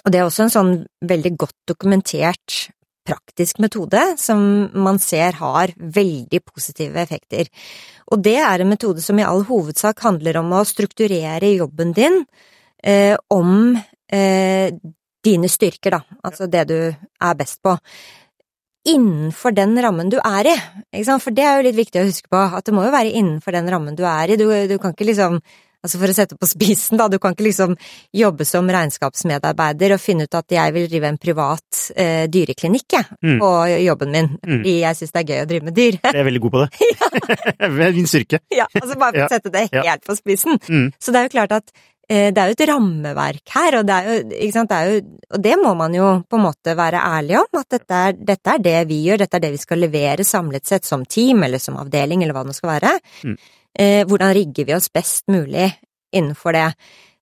det er også en sånn veldig godt dokumentert praktisk metode som man ser har veldig positive effekter. Og det er en metode som i all hovedsak handler om å strukturere jobben din om dine styrker, da, altså det du er best på. Innenfor den rammen du er i, for det er jo litt viktig å huske på, at det må jo være innenfor den rammen du er i, du, du kan ikke liksom Altså for å sette på spissen, da, du kan ikke liksom jobbe som regnskapsmedarbeider og finne ut at jeg vil drive en privat eh, dyreklinikk, jeg, Mm. på jobben min, Mm. fordi jeg syns det er gøy å drive med dyr. Jeg er veldig god på det. [laughs] [laughs] Er Min styrke. ja, altså bare for å sette det Ja. helt på spissen. Mm. Så det er jo klart at det er jo et rammeverk her, og det er jo, sant, det er jo, og det må man jo på en måte være ærlig om, at dette er, dette er det vi gjør, dette er det vi skal levere samlet sett som team, eller som avdeling, eller hva det nå skal være. Mm. Eh, hvordan rigger vi oss best mulig innenfor det?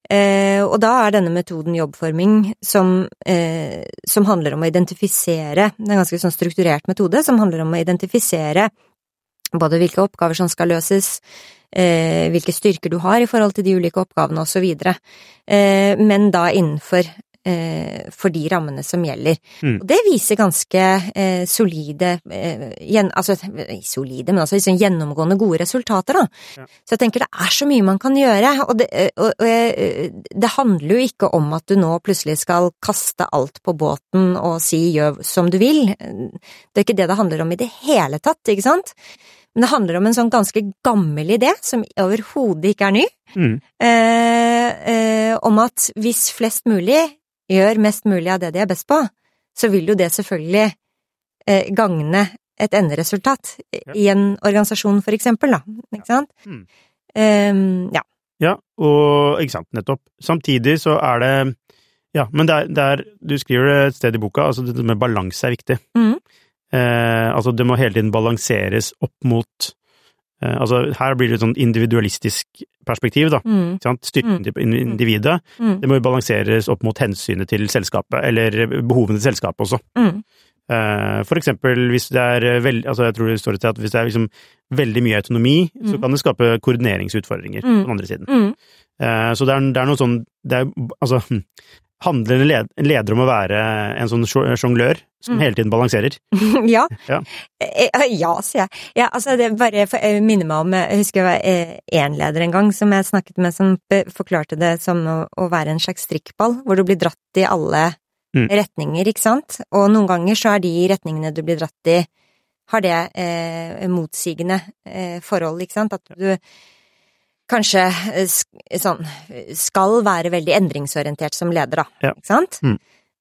Eh, og da er denne metoden jobbforming som, eh, som handler om å identifisere, det er en ganske sånn strukturert metode, som handler om å identifisere både hvilke oppgaver som skal løses, eh, hvilke styrker du har i forhold til de ulike oppgavene og så videre, eh, men da innenfor eh, for de rammene som gjelder. Mm. Og det viser ganske eh, solide, eh, gjen, altså eh, solide, men altså liksom gjennomgående gode resultater, da. Ja. Så jeg tenker det er så mye man kan gjøre, og det, eh, og, og, jeg- det handler jo ikke om at du nå plutselig skal kaste alt på båten og si gjør som du vil. Det er ikke det det handler om i det hele tatt, ikke sant? Men det handler om en sånn ganske gammel idé, som overhodet ikke er ny, Mm. eh, eh, om at hvis flest mulig gjør mest mulig av det de er best på, så vil jo det selvfølgelig eh, gagne et enderesultat Ja. i en organisasjon, for eksempel, da. Ikke sant? Mm. Eh, ja. Ja, og ikke sant, nettopp. Samtidig så er det Ja, men det er, det er Du skriver det et sted i boka, altså det med balanse er viktig. Mhm. Eh, altså det må hele tiden balanseres opp mot eh, Altså her blir det et sånn individualistisk perspektiv, da. Mm? Styrken Mm. til individet. mm, Det må jo balanseres opp mot hensynet til selskapet, eller behovene til selskapet også. mm, Eh, For eksempel hvis det er veldig, altså jeg tror det står til at hvis det er liksom veldig mye autonomi, så Mm. kan det skape koordineringsutfordringer på Mm. den andre siden. mm. Eh, Så det er, det er noe sånn, det er altså Handler en leder om å være en sånn sjo- sjonglør som Mm. hele tiden balanserer? [laughs] ja. Ja. Eh, eh, Ja, sier jeg. Ja, altså det bare jeg minner meg om Jeg husker jeg var én leder en gang som jeg snakket med, som forklarte det som å, å være en slags strikkball, hvor du blir dratt i alle Mm. retninger, ikke sant? Og noen ganger så er de retningene du blir dratt i, har det eh, motsigende eh, forhold, ikke sant? At du kanskje eh, sånn skal være veldig endringsorientert som leder, da. Ja. Ikke sant? Mm.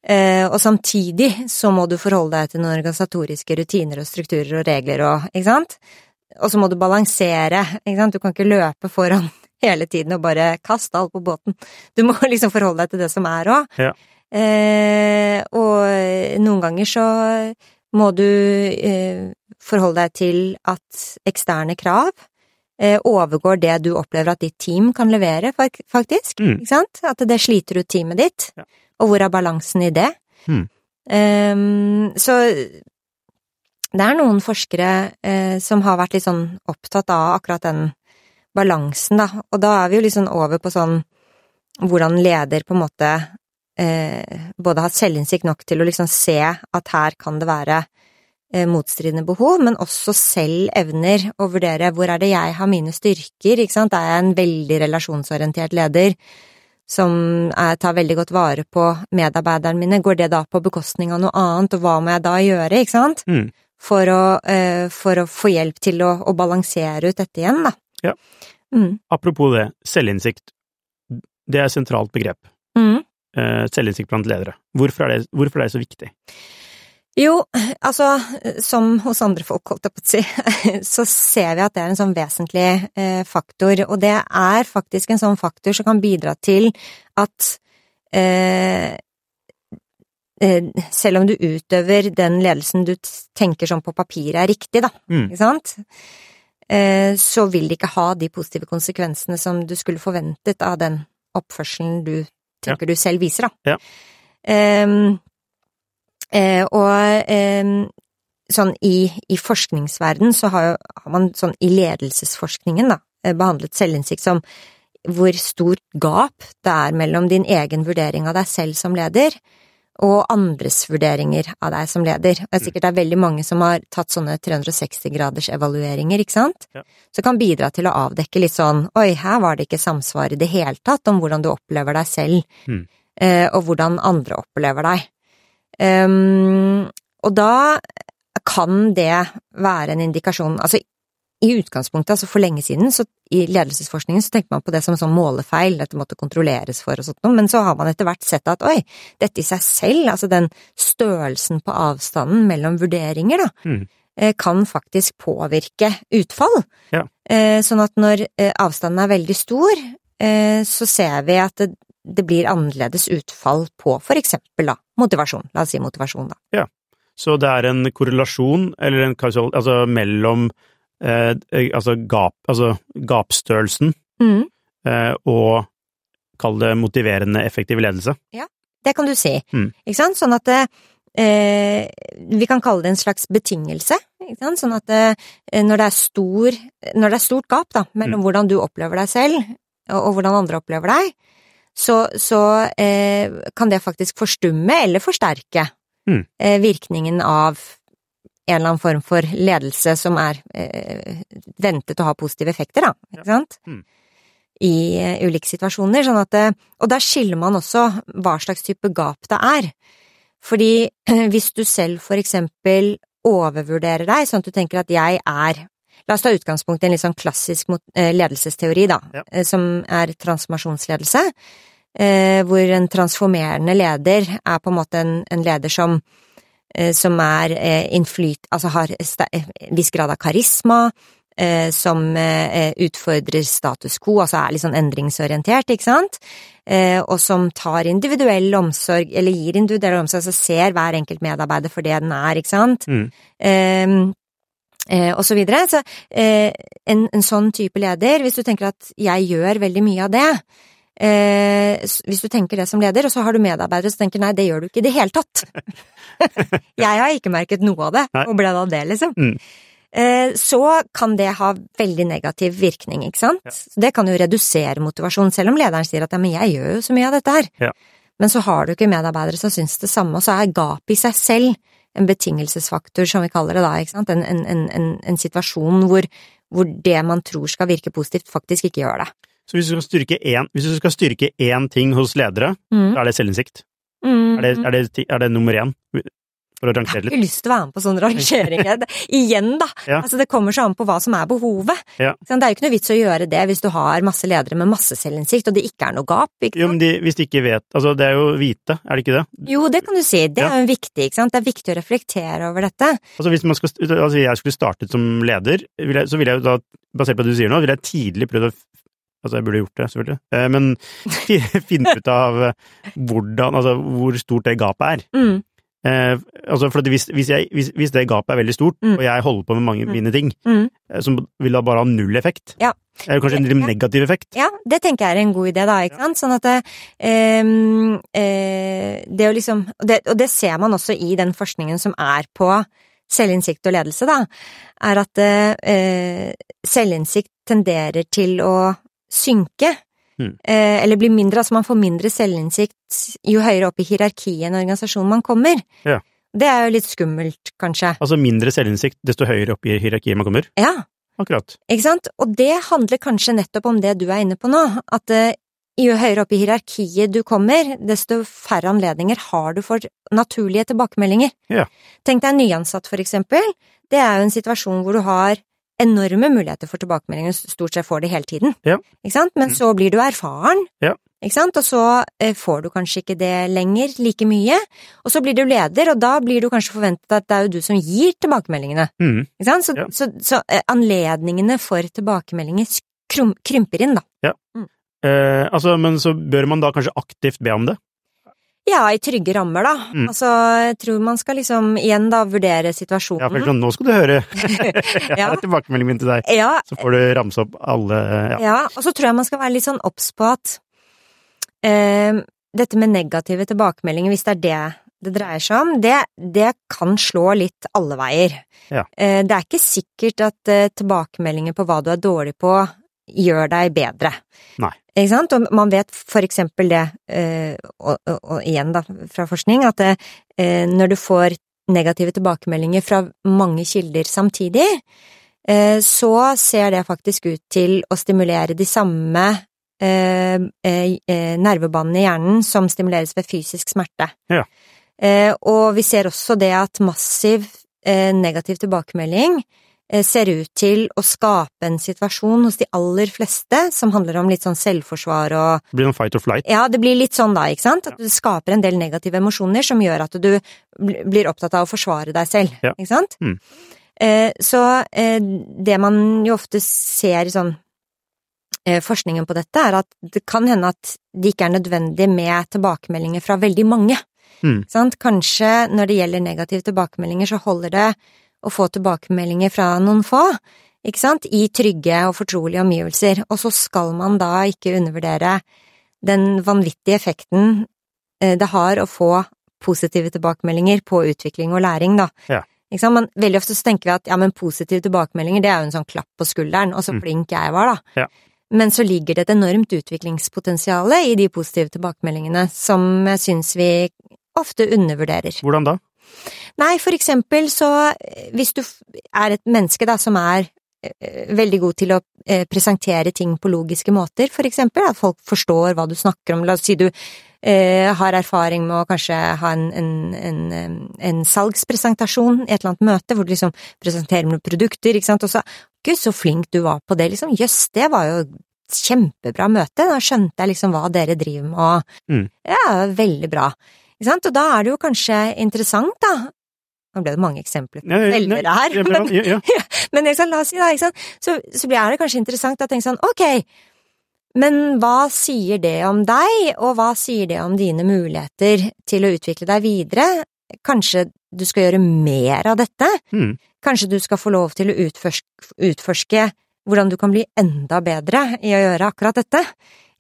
Eh, og samtidig så må du forholde deg til noen organisatoriske rutiner og strukturer og regler og Ikke sant? Og så må du balansere, ikke sant? Du kan ikke løpe foran [laughs] hele tiden og bare kaste alt på båten. Du må [laughs] liksom forholde deg til det som er òg. Ja. Eh, og noen ganger så må du eh, forholde deg til at eksterne krav eh, overgår det du opplever at ditt team kan levere, faktisk. Mm. Ikke sant? At det sliter ut teamet ditt. Ja. Og hvor er balansen i det? Mm. Um, så det er noen forskere uh, som har vært litt sånn opptatt av akkurat den balansen, da. Og da er vi jo litt sånn over på sånn hvordan leder på en måte uh, både har selvinnsikt nok til å liksom se at her kan det være eh, motstridende behov, men også selv evner å vurdere hvor er det jeg har mine styrker, ikke sant. Er jeg en veldig relasjonsorientert leder som jeg tar veldig godt vare på medarbeiderne mine, går det da på bekostning av noe annet, og hva må jeg da gjøre, ikke sant? Mm. For å, eh, for å få hjelp til å, å balansere ut dette igjen, da. Ja. Mm. Apropos det, selvinnsikt. Det er et sentralt begrep. Mm. Eh, Selvinnsikt blant ledere. Hvorfor er, det, hvorfor er det så viktig? Jo, altså, som hos andre folk, holdt jeg på å si, [laughs] så ser vi at det er en sånn vesentlig eh, faktor, og det er faktisk en sånn faktor som kan bidra til at eh, eh, selv om du utøver den ledelsen du tenker som på papiret er riktig, da, Mm. ikke sant, eh, så vil det ikke ha de positive konsekvensene som du skulle forventet av den oppførselen du tenker du selv viser, da. Ja. Ehm, eh, og eh, sånn i, i forskningsverden så har, jo, har man sånn i ledelsesforskningen, da, eh, behandlet selvinnsikt som hvor stort gap det er mellom din egen vurdering av deg selv som leder, og andres vurderinger av deg som leder. Det er sikkert det er veldig mange som har tatt sånne 360-graders evalueringer, ikke sant? Ja. Så kan bidra til å avdekke litt sånn oi, her var det ikke samsvar i det hele tatt om hvordan du opplever deg selv, Mm. eh, og hvordan andre opplever deg. Ehm, og da kan det være en indikasjon Altså, i utgangspunktet, altså for lenge siden, så i ledelsesforskningen så tenkte man på det som en sånn målefeil, dette måtte kontrolleres for og sånt noe, men så har man etter hvert sett at oi, dette i seg selv, altså den størrelsen på avstanden mellom vurderinger, da, Mm. eh, kan faktisk påvirke utfall. Ja. Eh, Sånn at når eh, avstanden er veldig stor, så ser vi at det, blir annerledes utfall på for eksempel da, motivasjon. La oss si motivasjon, da. Ja, Så det er en korrelasjon, eller en kausal, altså mellom eh, altså, gap, altså gapstørrelsen Mm. eh, og kall det motiverende effektiv ledelse. Ja, Det kan du si. Mm. Ikke sant? Sånn at eh, Vi kan kalle det en slags betingelse. Ikke sant? Sånn at eh, når, det er stor, når det er stort gap da, mellom hvordan du opplever deg selv, og, og hvordan andre opplever deg, så, så eh, kan det faktisk forstumme eller forsterke Mm. eh, virkningen av en eller annen form for ledelse som er eh, ventet å ha positive effekter, da. Ikke sant? Mm. I eh, ulike situasjoner. Sånn at det, og der skiller man også hva slags type gap det er. Fordi [clears throat] hvis du selv for eksempel overvurderer deg, sånn at du tenker at jeg er La oss ta utgangspunkt i en litt sånn klassisk eh, ledelsesteori, da, Ja. eh, som er transformasjonsledelse. eh, Hvor en transformerende leder er på en måte en, en leder som som er innflyt... Altså har en viss grad av karisma, som utfordrer status quo, altså er litt sånn endringsorientert, ikke sant? Og som tar individuell omsorg, eller gir individuell omsorg, altså ser hver enkelt medarbeider for det den er, ikke sant? Mm. Eh, og så videre. Så eh, en, en sånn type leder, hvis du tenker at jeg gjør veldig mye av det, eh, hvis du tenker det som leder, og så har du medarbeidere som tenker nei, det gjør du ikke i det hele tatt. [laughs] jeg har ikke merket noe av det, Nei. og ble av det, liksom. Mm. Eh, så kan det ha veldig negativ virkning, ikke sant? Ja. Det kan jo redusere motivasjonen, selv om lederen sier at ja, men jeg gjør jo så mye av dette her. Ja. Men så har du ikke medarbeidere som syns det samme, og så er gapet i seg selv en betingelsesfaktor, som vi kaller det da, ikke sant? En, en, en, en, situasjon hvor, hvor det man tror skal virke positivt, faktisk ikke gjør det. Så hvis du skal styrke én, hvis du skal styrke én ting hos ledere, Mm. så er det selvinnsikt. Mm. Er det, er, det, er det nummer én? For å Jeg har ikke lyst til å være med på sånne rangeringer. [laughs] Igjen, da. Ja. Altså, det kommer så an på hva som er behovet. Ja. Det er jo ikke noe vits å gjøre det hvis du har masse ledere med masse selvinnsikt, og det ikke er noe gap. Ikke Jo, men de, hvis de ikke vet Altså, det er jo vite, er det ikke det? Jo, det kan du si. Det Ja. er jo viktig, ikke sant. Det er viktig å reflektere over dette. Altså, hvis man skal, altså jeg skulle startet som leder, vil jeg, så ville jeg jo da, basert på det du sier nå, ville jeg tidlig prøvd å Altså, jeg burde gjort det, selvfølgelig, eh, men [laughs] finne ut av eh, hvordan Altså, hvor stort det gapet er. Mm. Eh, altså, for hvis, hvis, jeg, hvis, hvis det gapet er veldig stort, Mm. og jeg holder på med mange Mm. mine ting, Mm. eh, som vil da bare ha null effekt, Ja. eller kanskje en litt negativ effekt, Ja, det tenker jeg er en god idé, da, ikke sant. Sånn at det, um, uh, det å liksom og det, og det ser man også i den forskningen som er på selvinnsikt og ledelse, da, er at uh, selvinnsikt tenderer til å synke. Mm. Eh, eller blir mindre, altså man får mindre selvinnsikt jo høyere opp i hierarkiet i en organisasjon man kommer. Ja. Det er jo litt skummelt, kanskje. altså mindre selvinnsikt desto høyere opp i hierarkiet man kommer. Ja, Akkurat. ikke sant? Og det handler kanskje nettopp om det du er inne på nå, at eh, jo høyere opp i hierarkiet du kommer, desto færre anledninger har du for naturlige tilbakemeldinger. Ja. Tenk deg en nyansatt, for eksempel. Det er jo en situasjon hvor du har enorme muligheter for tilbakemeldinger, stort sett får det hele tiden. Ja. Ikke sant? Men Mm. så blir du erfaren, Ja. ikke sant? og så eh, får du kanskje ikke det lenger like mye. Og så blir du leder, og da blir du kanskje forventet at det er jo du som gir tilbakemeldingene. Mm. Ikke sant? Så, Ja. så, så eh, anledningene for tilbakemeldinger krymper inn, da. Eh, altså, men så bør man da kanskje aktivt be om det? Ja, i trygge rammer, da. Mm. Altså, jeg tror man skal liksom igjen da vurdere situasjonen. Ja, for sånn, nå skal du høre. Jeg [laughs] [laughs] Ja. har tilbakemeldingen min til deg. Ja, Så får du ramse opp alle ja. Ja, og så tror jeg man skal være litt sånn obs på at eh, dette med negative tilbakemeldinger, hvis det er det det dreier seg om, det, det kan slå litt alle veier. Ja. Eh, det er ikke sikkert at eh, tilbakemeldinger på hva du er dårlig på, gjør deg bedre. Nei. Ikke sant? Og man vet for eksempel det, eh, og, og, og igjen da, fra forskning, at det, eh, når du får negative tilbakemeldinger fra mange kilder samtidig, eh, så ser det faktisk ut til å stimulere de samme nervebanene i hjernen som stimuleres ved fysisk smerte. Ja. Og vi ser også det at massiv negativ tilbakemelding ser ut til å skape en situasjon hos de aller fleste som handler om litt sånn selvforsvar og Det blir noen fight or flight. ja, det blir litt sånn da, ikke sant? At du skaper en del negative emosjoner som gjør at du blir opptatt av å forsvare deg selv, Ja. ikke sant? Mm. Eh, så eh, det man jo ofte ser i sånn eh, forskningen på dette, er at det kan hende at det ikke er nødvendig med tilbakemeldinger fra veldig mange. Mm. Sant? Kanskje når det gjelder negative tilbakemeldinger, så holder det å få tilbakemeldinger fra noen få, ikke sant, i trygge og fortrolige omgivelser, og så skal man da ikke undervurdere den vanvittige effekten eh, det har å få positive tilbakemeldinger på utvikling og læring, da. Ja. Ikke sant? Men veldig ofte så tenker vi at ja, men positive tilbakemeldinger, det er jo en sånn klapp på skulderen, og så Mm. flink jeg var, da. Ja. Men så ligger det et enormt utviklingspotensial i de positive tilbakemeldingene som jeg syns vi ofte undervurderer. Hvordan da? Nei, for eksempel så eh, hvis du er et menneske da som er eh, veldig god til å eh, presentere ting på logiske måter, for eksempel, at folk forstår hva du snakker om, la oss si du har erfaring med å kanskje ha en, en, en, en salgspresentasjon i et eller annet møte, hvor du liksom presenterer noen produkter, ikke sant, og så gud, så flink du var på det, liksom, jøss, det var jo kjempebra møte, da skjønte jeg liksom hva dere driver med, og Mm. ja, veldig bra. Og da er det jo kanskje interessant, da. Nå ble det mange eksempler på selgere her, men, ja, ja. men [laughs] sant, la oss si sant, så, så blir det kanskje interessant å tenke sånn, ok, men hva sier det om deg, og hva sier det om dine muligheter til å utvikle deg videre? Kanskje du skal gjøre mer av dette? Mm. Kanskje du skal få lov til å utforske, utforske hvordan du kan bli enda bedre i å gjøre akkurat dette?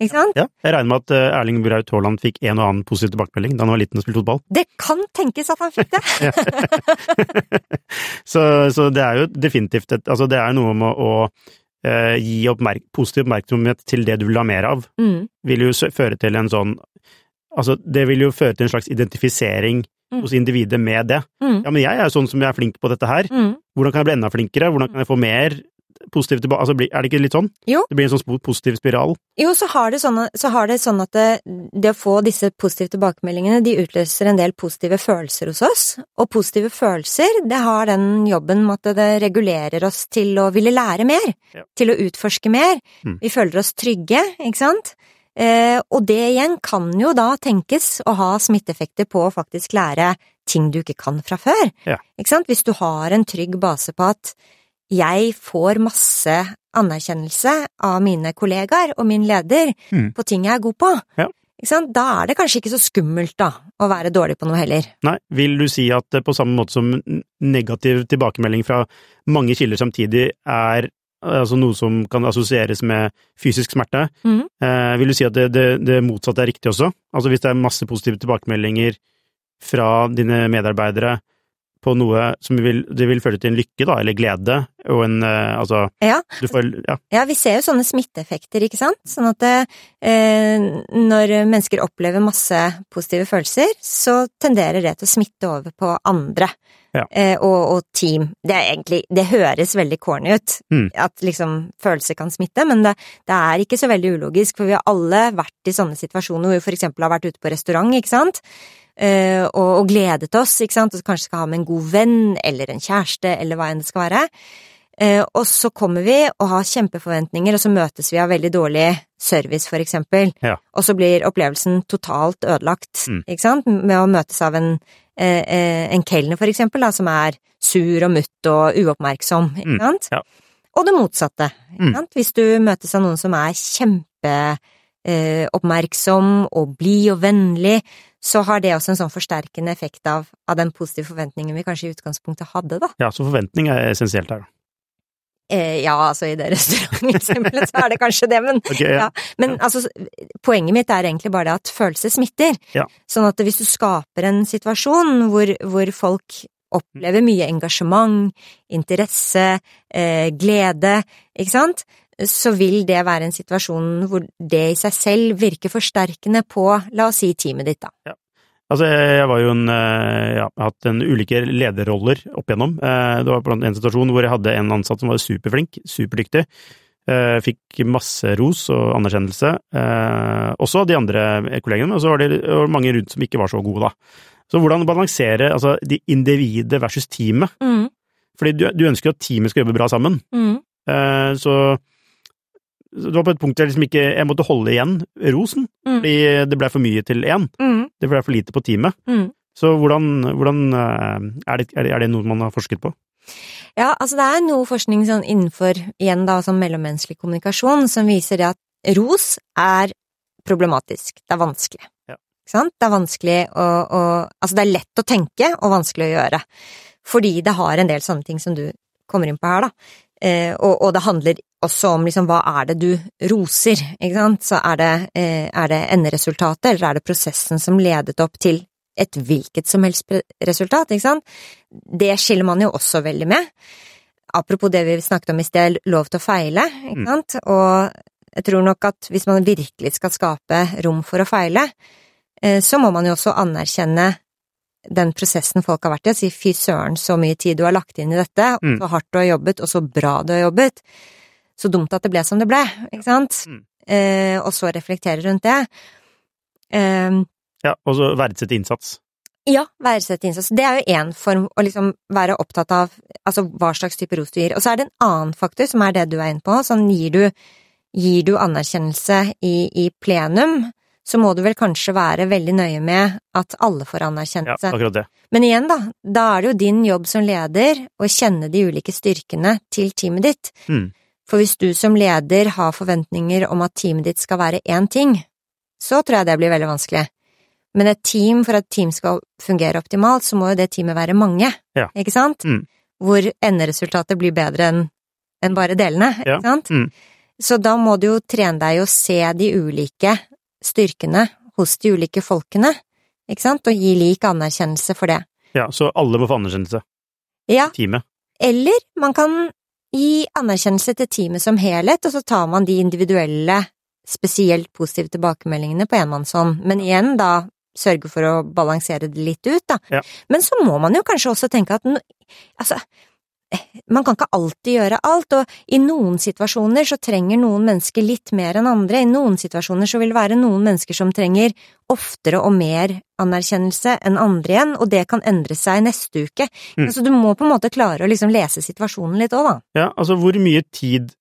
Ikke sant? ja. Jeg regner med at eh, Erling Braut Haaland fikk en og annen positiv tilbakemelding da han var liten og spilte fotball. Det kan tenkes at han fikk det. [laughs] så, så det er jo definitivt et Altså, det er noe med å eh, gi oppmerk positiv oppmerksomhet til det du vil ha mer av. Mm, Vil jo føre til en sånn Altså, det vil jo føre til en slags identifisering Mm. hos individet med det. mm, Ja, men jeg er sånn som jeg er flink på dette her. mm. Hvordan kan jeg bli enda flinkere? Hvordan kan jeg få mer positivt tilbake? Altså, er det ikke litt sånn? Jo. Det blir en sånn positiv spiral. Jo, så har det sånn, så har det, sånn at det, det å få disse positive tilbakemeldingene, de utløser en del positive følelser hos oss. Og positive følelser, det har den jobben med at det regulerer oss til å ville lære mer. Ja. Til å utforske mer. Mm. Vi føler oss trygge, ikke sant? Eh, og det igjen kan jo da tenkes å ha smitteeffekter på å faktisk lære ting du ikke kan fra før. Ja. Ikke sant? Hvis du har en trygg base på at jeg får masse anerkjennelse av mine kollegaer og min leder Mm. på ting jeg er god på. Ja. Da er det kanskje ikke så skummelt da, å være dårlig på noe heller. Nei, vil du si at eh, på samme måte som negativ tilbakemelding fra mange kilder samtidig er eh, altså noe som kan assosieres med fysisk smerte, mm. eh, vil du si at det, det, det motsatte er riktig også? Altså hvis det er masse positive tilbakemeldinger fra dine medarbeidere på noe som vil, det vil føre til en lykke, da, eller glede, og en eh, altså Ja. Du får Ja. Ja, vi ser jo sånne smitteeffekter, ikke sant? Sånn at det, eh, når mennesker opplever masse positive følelser, så tenderer det til å smitte over på andre. Ja. Eh, og, og team. Det er egentlig Det høres veldig corny ut, Mm. at liksom følelser kan smitte, men det, det er ikke så veldig ulogisk, for vi har alle vært i sånne situasjoner hvor vi for eksempel har vært ute på restaurant, ikke sant? Eh, og, og gledet oss, ikke sant, og kanskje skal ha med en god venn, eller en kjæreste, eller hva enn det skal være. Eh, og så kommer vi og har kjempeforventninger, og så møtes vi av veldig dårlig service, for eksempel. Ja. Og så blir opplevelsen totalt ødelagt, Mm. ikke sant, med å møtes av en, eh, en kelner, for eksempel, da, som er sur og mutt og uoppmerksom, ikke Mm. Ja. Og det motsatte, ikke Mm. Hvis du møtes av noen som er eh, oppmerksom og blid og vennlig, så har det også en sånn forsterkende effekt av, av den positive forventningen vi kanskje i utgangspunktet hadde, da. Ja, så forventning er essensielt her, da. Eh, ja, altså i det [laughs] restauranteksempelet så er det kanskje det, men, okay, ja. ja. men altså, poenget mitt er egentlig bare det at følelser smitter. Ja. Sånn at hvis du skaper en situasjon hvor, hvor folk opplever mye engasjement, interesse, eh, glede, ikke sant, så vil det være en situasjon hvor det i seg selv virker forsterkende på, la oss si, teamet ditt, da. Altså, jeg var jo en eh, Ja, har hatt en ulike lederroller opp igjennom. Eh, Det var blant en situasjon hvor jeg hadde en ansatt som var superflink, superdyktig. Eh, Fikk masse ros og anerkjennelse. Også de andre kollegene, men så var det mange rundt som ikke var så gode, da. Så hvordan balansere altså, de individet versus teamet? Mm, Fordi du, du ønsker at teamet skal jobbe bra sammen. mm, så det var på et punkt jeg liksom ikke Jeg måtte holde igjen rosen, Mm. fordi det ble for mye til én. mm, Det ble for lite på teamet. mm. Så hvordan, hvordan eh, er, det, er, det, er det noe man har forsket på? Ja, altså det er noe forskning sånn innenfor, igjen da, sånn mellommenneskelig kommunikasjon, som viser det at ros er problematisk. Det er vanskelig. Ja. Ikke sant? Det er vanskelig å, å Altså, det er lett å tenke og vanskelig å gjøre. Fordi det har en del sånne ting som du kommer inn på her, da. Eh, og, og det handler også om liksom hva er det du roser, ikke sant? Så er det, eh, er det enderesultatet, eller er det prosessen som ledet opp til et hvilket som helst resultat, ikke sant? Det skiller man jo også veldig med. Apropos det vi snakket om i sted, lov til å feile, ikke Mm. Og jeg tror nok at hvis man virkelig skal skape rom for å feile, eh, så må man jo også anerkjenne den prosessen folk har vært i, og si fy søren, så mye tid du har lagt inn i dette, Mm. så hardt du har jobbet, og så bra du har jobbet. Så dumt at det ble som det ble, ikke sant? Mm. Eh, og så reflektere rundt det. Eh, Ja, og så verdsette innsats. ja, verdsette innsats. Det er jo én form å liksom være opptatt av altså hva slags type ros du gir. Og så er det en annen faktor, som er det du er inne på. Sånn gir du, gir du anerkjennelse i, i plenum, så må du vel kanskje være veldig nøye med at alle får Ja, anerkjennelse. akkurat det. Men igjen, da, da er det jo din jobb som leder å kjenne de ulike styrkene til teamet ditt. Mm. For hvis du som leder har forventninger om at teamet ditt skal være én ting, så tror jeg det blir veldig vanskelig. Men et team, for at team skal fungere optimalt, så må jo det teamet være mange, Ja. ikke sant? Mm. Hvor enderesultatet blir bedre enn en bare delene, Ja. ikke sant? Mm. Så da må du jo trene deg i å se de ulike styrkene hos de ulike folkene, ikke sant? Og gi lik anerkjennelse for det. Ja, så alle må få anerkjennelse. Ja, Teamet. eller man kan gi anerkjennelse til teamet som helhet, og så tar man de individuelle, spesielt positive tilbakemeldingene på enmannshånd. Men igjen, da sørge for å balansere det litt ut, da. Ja. Men så må man jo kanskje også tenke at altså, man kan ikke alltid gjøre alt, og i noen situasjoner så trenger noen mennesker litt mer enn andre. I noen situasjoner så vil det være noen mennesker som trenger oftere og mer anerkjennelse enn andre igjen, og det kan endre seg neste uke. Mm. Altså, du må på en måte klare å liksom lese situasjonen litt òg, da. Ja, altså hvor mye tid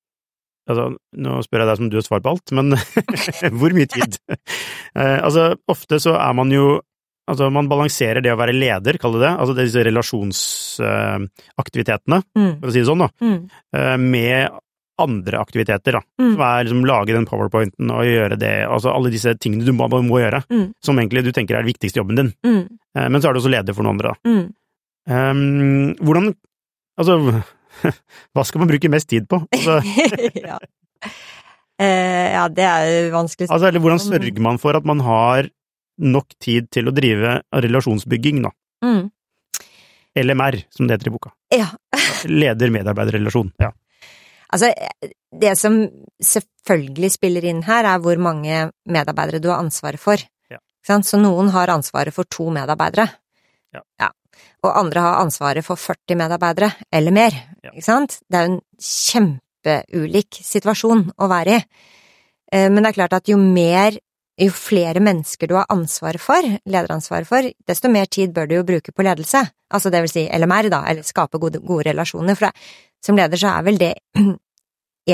Altså, nå spør jeg deg som du har svar på alt, men [laughs] hvor mye tid? [laughs] Eh, altså, ofte så er man jo Altså, man balanserer det å være leder, kall det det, altså disse relasjonsaktivitetene, Mm, for å si det sånn, da, mm, eh, med andre aktiviteter, da. Mm. Som er liksom lage den powerpointen og gjøre det, altså alle disse tingene du må, må gjøre, mm, som egentlig du tenker er den viktigste jobben din. mm, Eh, Men så er du også leder for noen andre, da. Um, hvordan Altså, [laughs] hva skal man bruke mest tid på? Altså, [laughs] ja. Eh, ja, det er vanskelig altså, eller hvordan sørger man for at man har nok tid til å drive relasjonsbygging, da? Mm. LMR, som det heter i boka. Ja. [laughs] Leder-medarbeiderrelasjon. Ja. Altså, det som selvfølgelig spiller inn her, er hvor mange medarbeidere du har ansvaret for. Ja. Så noen har ansvaret for to medarbeidere. Ja. Og andre har ansvaret for 40 medarbeidere, eller mer. Ja. Ikke sant? Det er jo en kjempeulik situasjon å være i. Eh, Men det er klart at jo mer jo flere mennesker du har ansvaret for, lederansvaret for, desto mer tid bør du jo bruke på ledelse. Altså det vil si LMR, da, eller skape gode, gode relasjoner. For som leder så er vel det [clears throat]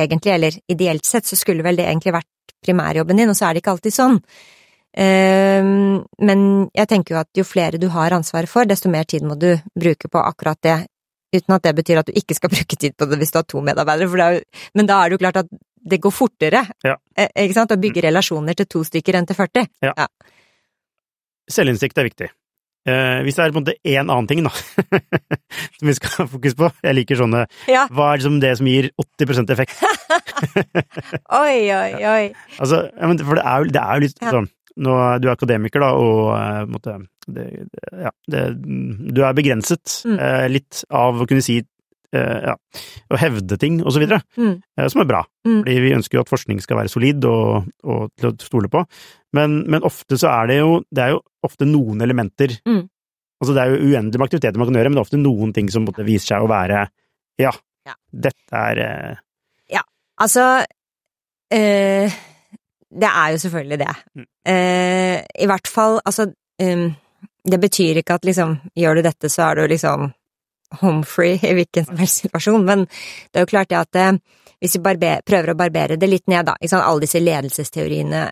egentlig, eller ideelt sett, så skulle vel det egentlig vært primærjobben din, og så er det ikke alltid sånn. Ehm, men jeg tenker jo at jo flere du har ansvaret for, desto mer tid må du bruke på akkurat det, uten at det betyr at du ikke skal [laughs] bruke tid på det hvis du har to medarbeidere, er jo, men da er det jo klart at det går fortere, Ja. eh, ikke sant, å bygge relasjoner til to stykker enn til 40. Selvinnsikt er viktig. Eh, hvis det er på en måte én annen ting, da, [laughs] som vi skal ha fokus på Jeg liker sånne Ja. Hva er liksom det som gir 80% effekt? [laughs] Oi, oi, oi. Altså, for det er jo, det er jo litt Ja. sånn nå, Du er akademiker, da, og eh, måte det, Ja, det, du er begrenset Mm. eh, litt av å kunne si ja, å hevde ting, og så videre, Mm. eh, som er bra. Mm. Fordi vi ønsker jo at forskning skal være solid og, og til å stole på. Men, men ofte så er det jo Det er jo ofte noen elementer Mm. Altså det er jo uendelig med aktiviteter man kan gjøre, men det er ofte noen ting som måtte vise seg å være Ja, Ja. dette er eh, Altså eh, Det er jo selvfølgelig det. Mm. Uh, I hvert fall, altså um, Det betyr ikke at liksom gjør du dette, så er du liksom home free i hvilken som helst situasjon, men det er jo klart det at eh, hvis vi barber, prøver å barbere det litt ned, da, ikke sant, alle disse ledelsesteoriene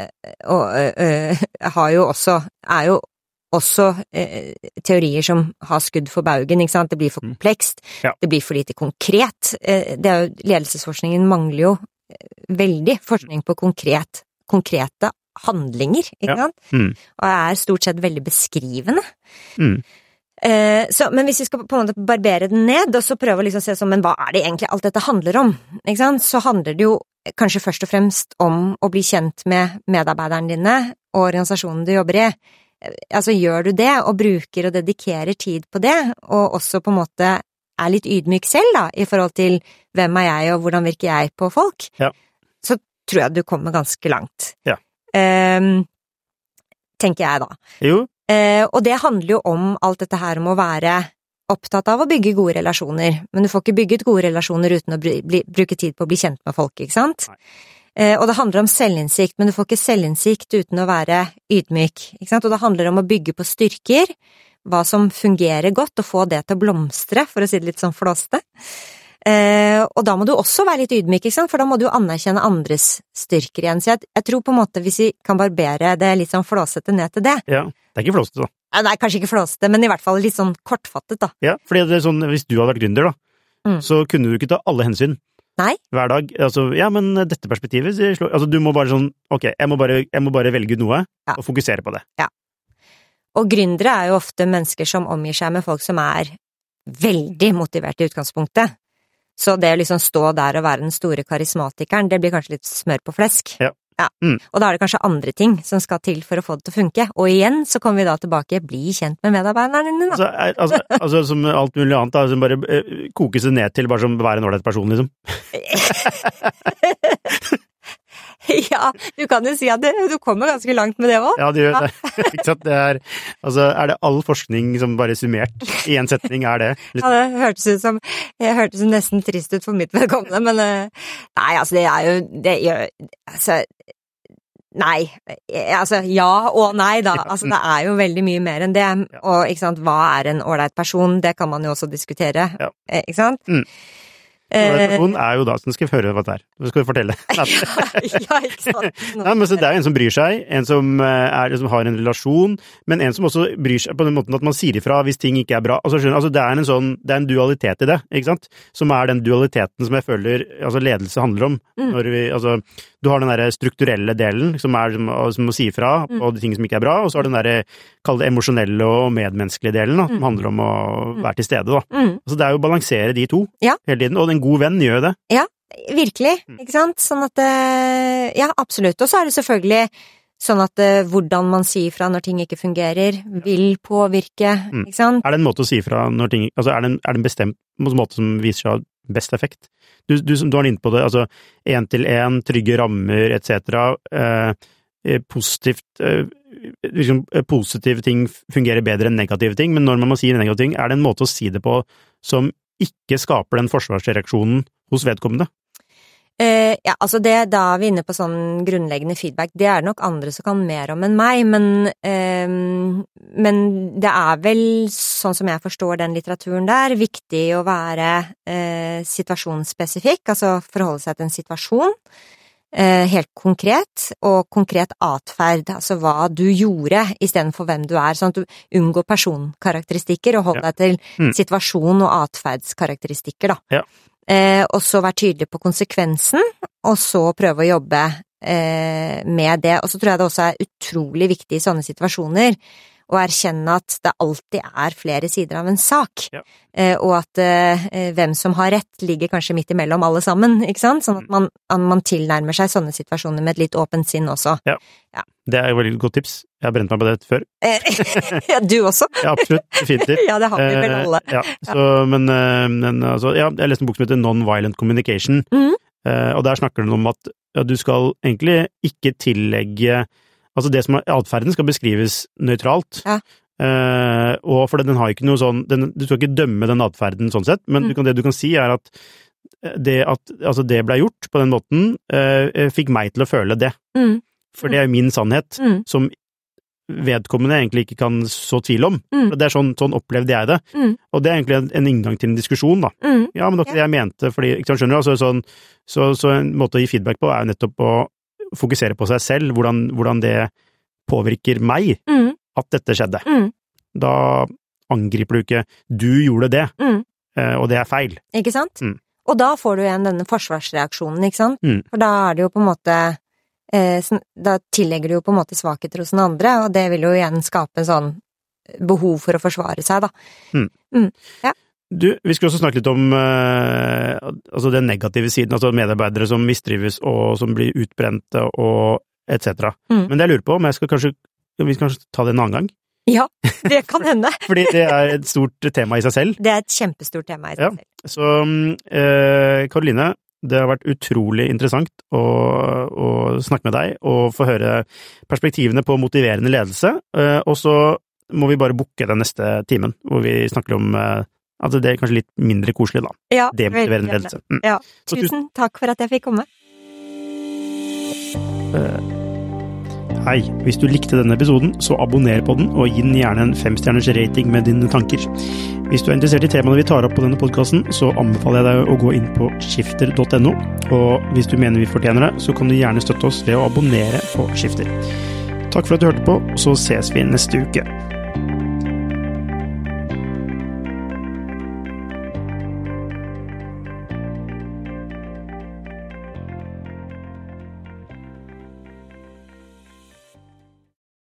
eh, og, eh, har jo også er jo også eh, teorier som har skudd for baugen, ikke sant, det blir for Mm. komplekst, Ja. det blir for lite konkret. Eh, det er jo, ledelsesforskningen mangler jo veldig forskning på konkret, konkrete handlinger, ikke Ja. sant, mm, og er stort sett veldig beskrivende. mm, Eh, så, men hvis vi skal på en måte barbere den ned, og så prøve å liksom se sånn, men hva er det egentlig alt dette handler om, ikke sant, så handler det jo kanskje først og fremst om å bli kjent med medarbeiderne dine og organisasjonen du jobber i. Eh, Altså, gjør du det, og bruker og dedikerer tid på det, og også på en måte er litt ydmyk selv, da, i forhold til hvem er jeg, og hvordan virker jeg på folk, Ja. så tror jeg du kommer ganske langt. Ja. Ehm, tenker jeg da. Jo, Eh, og det handler jo om alt dette her om å være opptatt av å bygge gode relasjoner, men du får ikke bygget gode relasjoner uten å bli, bli, bruke tid på å bli kjent med folk, ikke sant? Eh, og det handler om selvinnsikt, men du får ikke selvinnsikt uten å være ydmyk, ikke sant? Og det handler om å bygge på styrker, hva som fungerer godt, og få det til å blomstre, for å si det litt sånn flåste. Eh, og da må du også være litt ydmyk, for da må du anerkjenne andres styrker igjen. Så jeg, jeg tror på en måte, hvis vi kan barbere det litt sånn flåsete ned til det, ja. Det er ikke flåsete, da. Eh, Nei, kanskje ikke flåsete, men i hvert fall litt sånn kortfattet, da. Ja, fordi det er sånn, hvis du hadde vært gründer, da, Mm. så kunne du ikke ta alle hensyn. Nei. Hver dag. Altså, ja, men dette perspektivet Altså, du må bare sånn, ok, jeg må bare, jeg må bare velge noe, Ja. og fokusere på det. Og gründere er jo ofte mennesker som omgir seg med folk som er veldig motiverte i utgangspunktet. Så det å liksom stå der og være den store karismatikeren, det blir kanskje litt smør på flesk. Ja. Mm. Og da er det kanskje andre ting som skal til for å få det til å funke. Og igjen så kommer vi da tilbake, bli kjent med medarbeiderne dine, da. Altså, er, [laughs] altså, altså som alt mulig annet, da, som bare eh, kokes det ned til bare som å være en ålreit person, liksom. [laughs] [laughs] ja, du kan jo si at det, du kommer ganske langt med det òg. Ja, det gjør det. [laughs] ikke sant? Det er, altså, er det all forskning som bare summert i én setning, er det litt [laughs] Ja, det hørtes ut som Det hørtes nesten trist ut for mitt vedkommende, men eh, Nei, altså, det er jo Det gjør Altså Nei. Eh, Altså, ja og nei, da. Altså, det er jo veldig mye mer enn det. Og ikke sant, hva er en ålreit person? Det kan man jo også diskutere. Ja. Eh, Ikke sant? Mm. Eh, Person er jo da, så nå skal vi høre hva det er. Nå skal vi fortelle. [laughs] ja, ikke sant. Nei, men så Det er en som bryr seg, en som, eh, er, som har en relasjon, men en som også bryr seg på den måten at man sier ifra hvis ting ikke er bra. Altså, skjønner, altså, det, er en sånn, det er en dualitet i det, ikke sant? Som er den dualiteten som jeg føler altså, ledelse handler om. Mm. Når vi, altså, du har den derre strukturelle delen, som er som, som å si ifra Mm. på de ting som ikke er bra, og så har du den derre, kall det emosjonelle og medmenneskelige delen, da, som Mm. handler om å være til stede, da. Mm, Altså, det er jo å balansere de to Ja. hele tiden, og en god venn gjør jo det. virkelig, Mm. ikke sant? Sånn at eh, Ja, absolutt. Og så er det selvfølgelig sånn at eh, hvordan man sier fra når ting ikke fungerer, vil påvirke, Mm. ikke sant? Er det en måte å si ifra når ting Altså, er det en, er det en bestemt måte som viser seg best effekt? Du, du, du var inne på det, altså én til én, trygge rammer etc. Eh, eh, positivt eh, liksom, eh, Positive ting fungerer bedre enn negative ting, men når man må si negative ting, er det en måte å si det på som ikke skaper den forsvarsreaksjonen hos vedkommende? Eh, ja, altså det, da er vi inne på sånn grunnleggende feedback. Det er det nok andre som kan mer om enn meg, men, uh, men det er vel, sånn som jeg forstår den litteraturen der, viktig å være uh, situasjonsspesifikk, altså forholde seg til en situasjon. Eh, helt konkret, og konkret atferd, altså hva du gjorde istedenfor hvem du er, sånn at du unngår personkarakteristikker og holder Ja. deg til Mm. situasjon og atferdskarakteristikker, da. Ja. Eh, og så være tydelig på konsekvensen, og så prøve å jobbe eh, med det. Og så tror jeg det også er utrolig viktig i sånne situasjoner å erkjenne at det alltid er flere sider av en sak, Ja. eh, og at eh, hvem som har rett ligger kanskje midt imellom alle sammen, ikke sant? Sånn at man, man tilnærmer seg sånne situasjoner med et litt åpent sinn også. Det er et veldig godt tips. Jeg har brent meg på det før. Eh, [laughs] ja, du også? Ja, absolutt. Definitivt. [laughs] Ja, det har vi vel alle. Ja, så, men, men altså, ja, jeg leste en bok som heter Non-Violent Communication, eh, og der snakker den om at ja, du skal egentlig ikke tillegge Altså, det som er atferden skal beskrives nøytralt. Ja. Uh, og for den har ikke noe sånn den, Du skal ikke dømme den atferden sånn sett, men du Mm. kan, det du kan si er at det at altså det ble gjort på den måten, uh, fikk meg til å føle det. Mm, For det er jo min sannhet, mm, som vedkommende egentlig ikke kan så tvil om. Mm. Det er sånn, sånn opplevde jeg det. Mm. Og det er egentlig en, en inngang til en diskusjon, da. mm, Ja, men det var ikke det jeg mente, fordi, ikke sant, skjønner du? Altså, sånn, så, så en måte å gi feedback på er jo nettopp å fokusere på seg selv, hvordan, hvordan det påvirker meg mm, at dette skjedde. mm, Da angriper du ikke 'du gjorde det', mm. eh, og det er feil. Ikke sant? Mm. Og da får du igjen denne forsvarsreaksjonen, ikke sant? Mm. For da er det jo på en måte eh, Da tillegger du jo på en måte svakheter hos den andre, og det vil jo igjen skape en sånn behov for å forsvare seg, da. Du, vi skulle også snakke litt om eh, altså den negative siden, altså medarbeidere som mistrives og som blir utbrente og etc. Mm. Men det jeg lurer på, om jeg skal kanskje vi skal kanskje ta det en annen gang? Ja, det kan hende. [laughs] Fordi det er et stort tema i seg selv. Det er et kjempestort tema i Ja. seg selv. Så eh, Karoline, det har vært utrolig interessant å, å snakke med deg og få høre perspektivene på motiverende ledelse. Eh, og så må vi bare booke den neste timen, hvor vi snakker om eh, at det er kanskje litt mindre koselig, da. Ja, Demotiverende være en ledelse. Mm. Ja. Tusen- Tusen takk for at jeg fikk komme. Hei, hvis du likte denne episoden, så abonner på den, og gi den gjerne en femstjerners rating med dine tanker. Hvis du er interessert i temaene vi tar opp på denne podkasten, så anbefaler jeg deg å gå inn på skifter.no, og hvis du mener vi fortjener det, så kan du gjerne støtte oss ved å abonnere på Skifter. Takk for at du hørte på, så ses vi neste uke.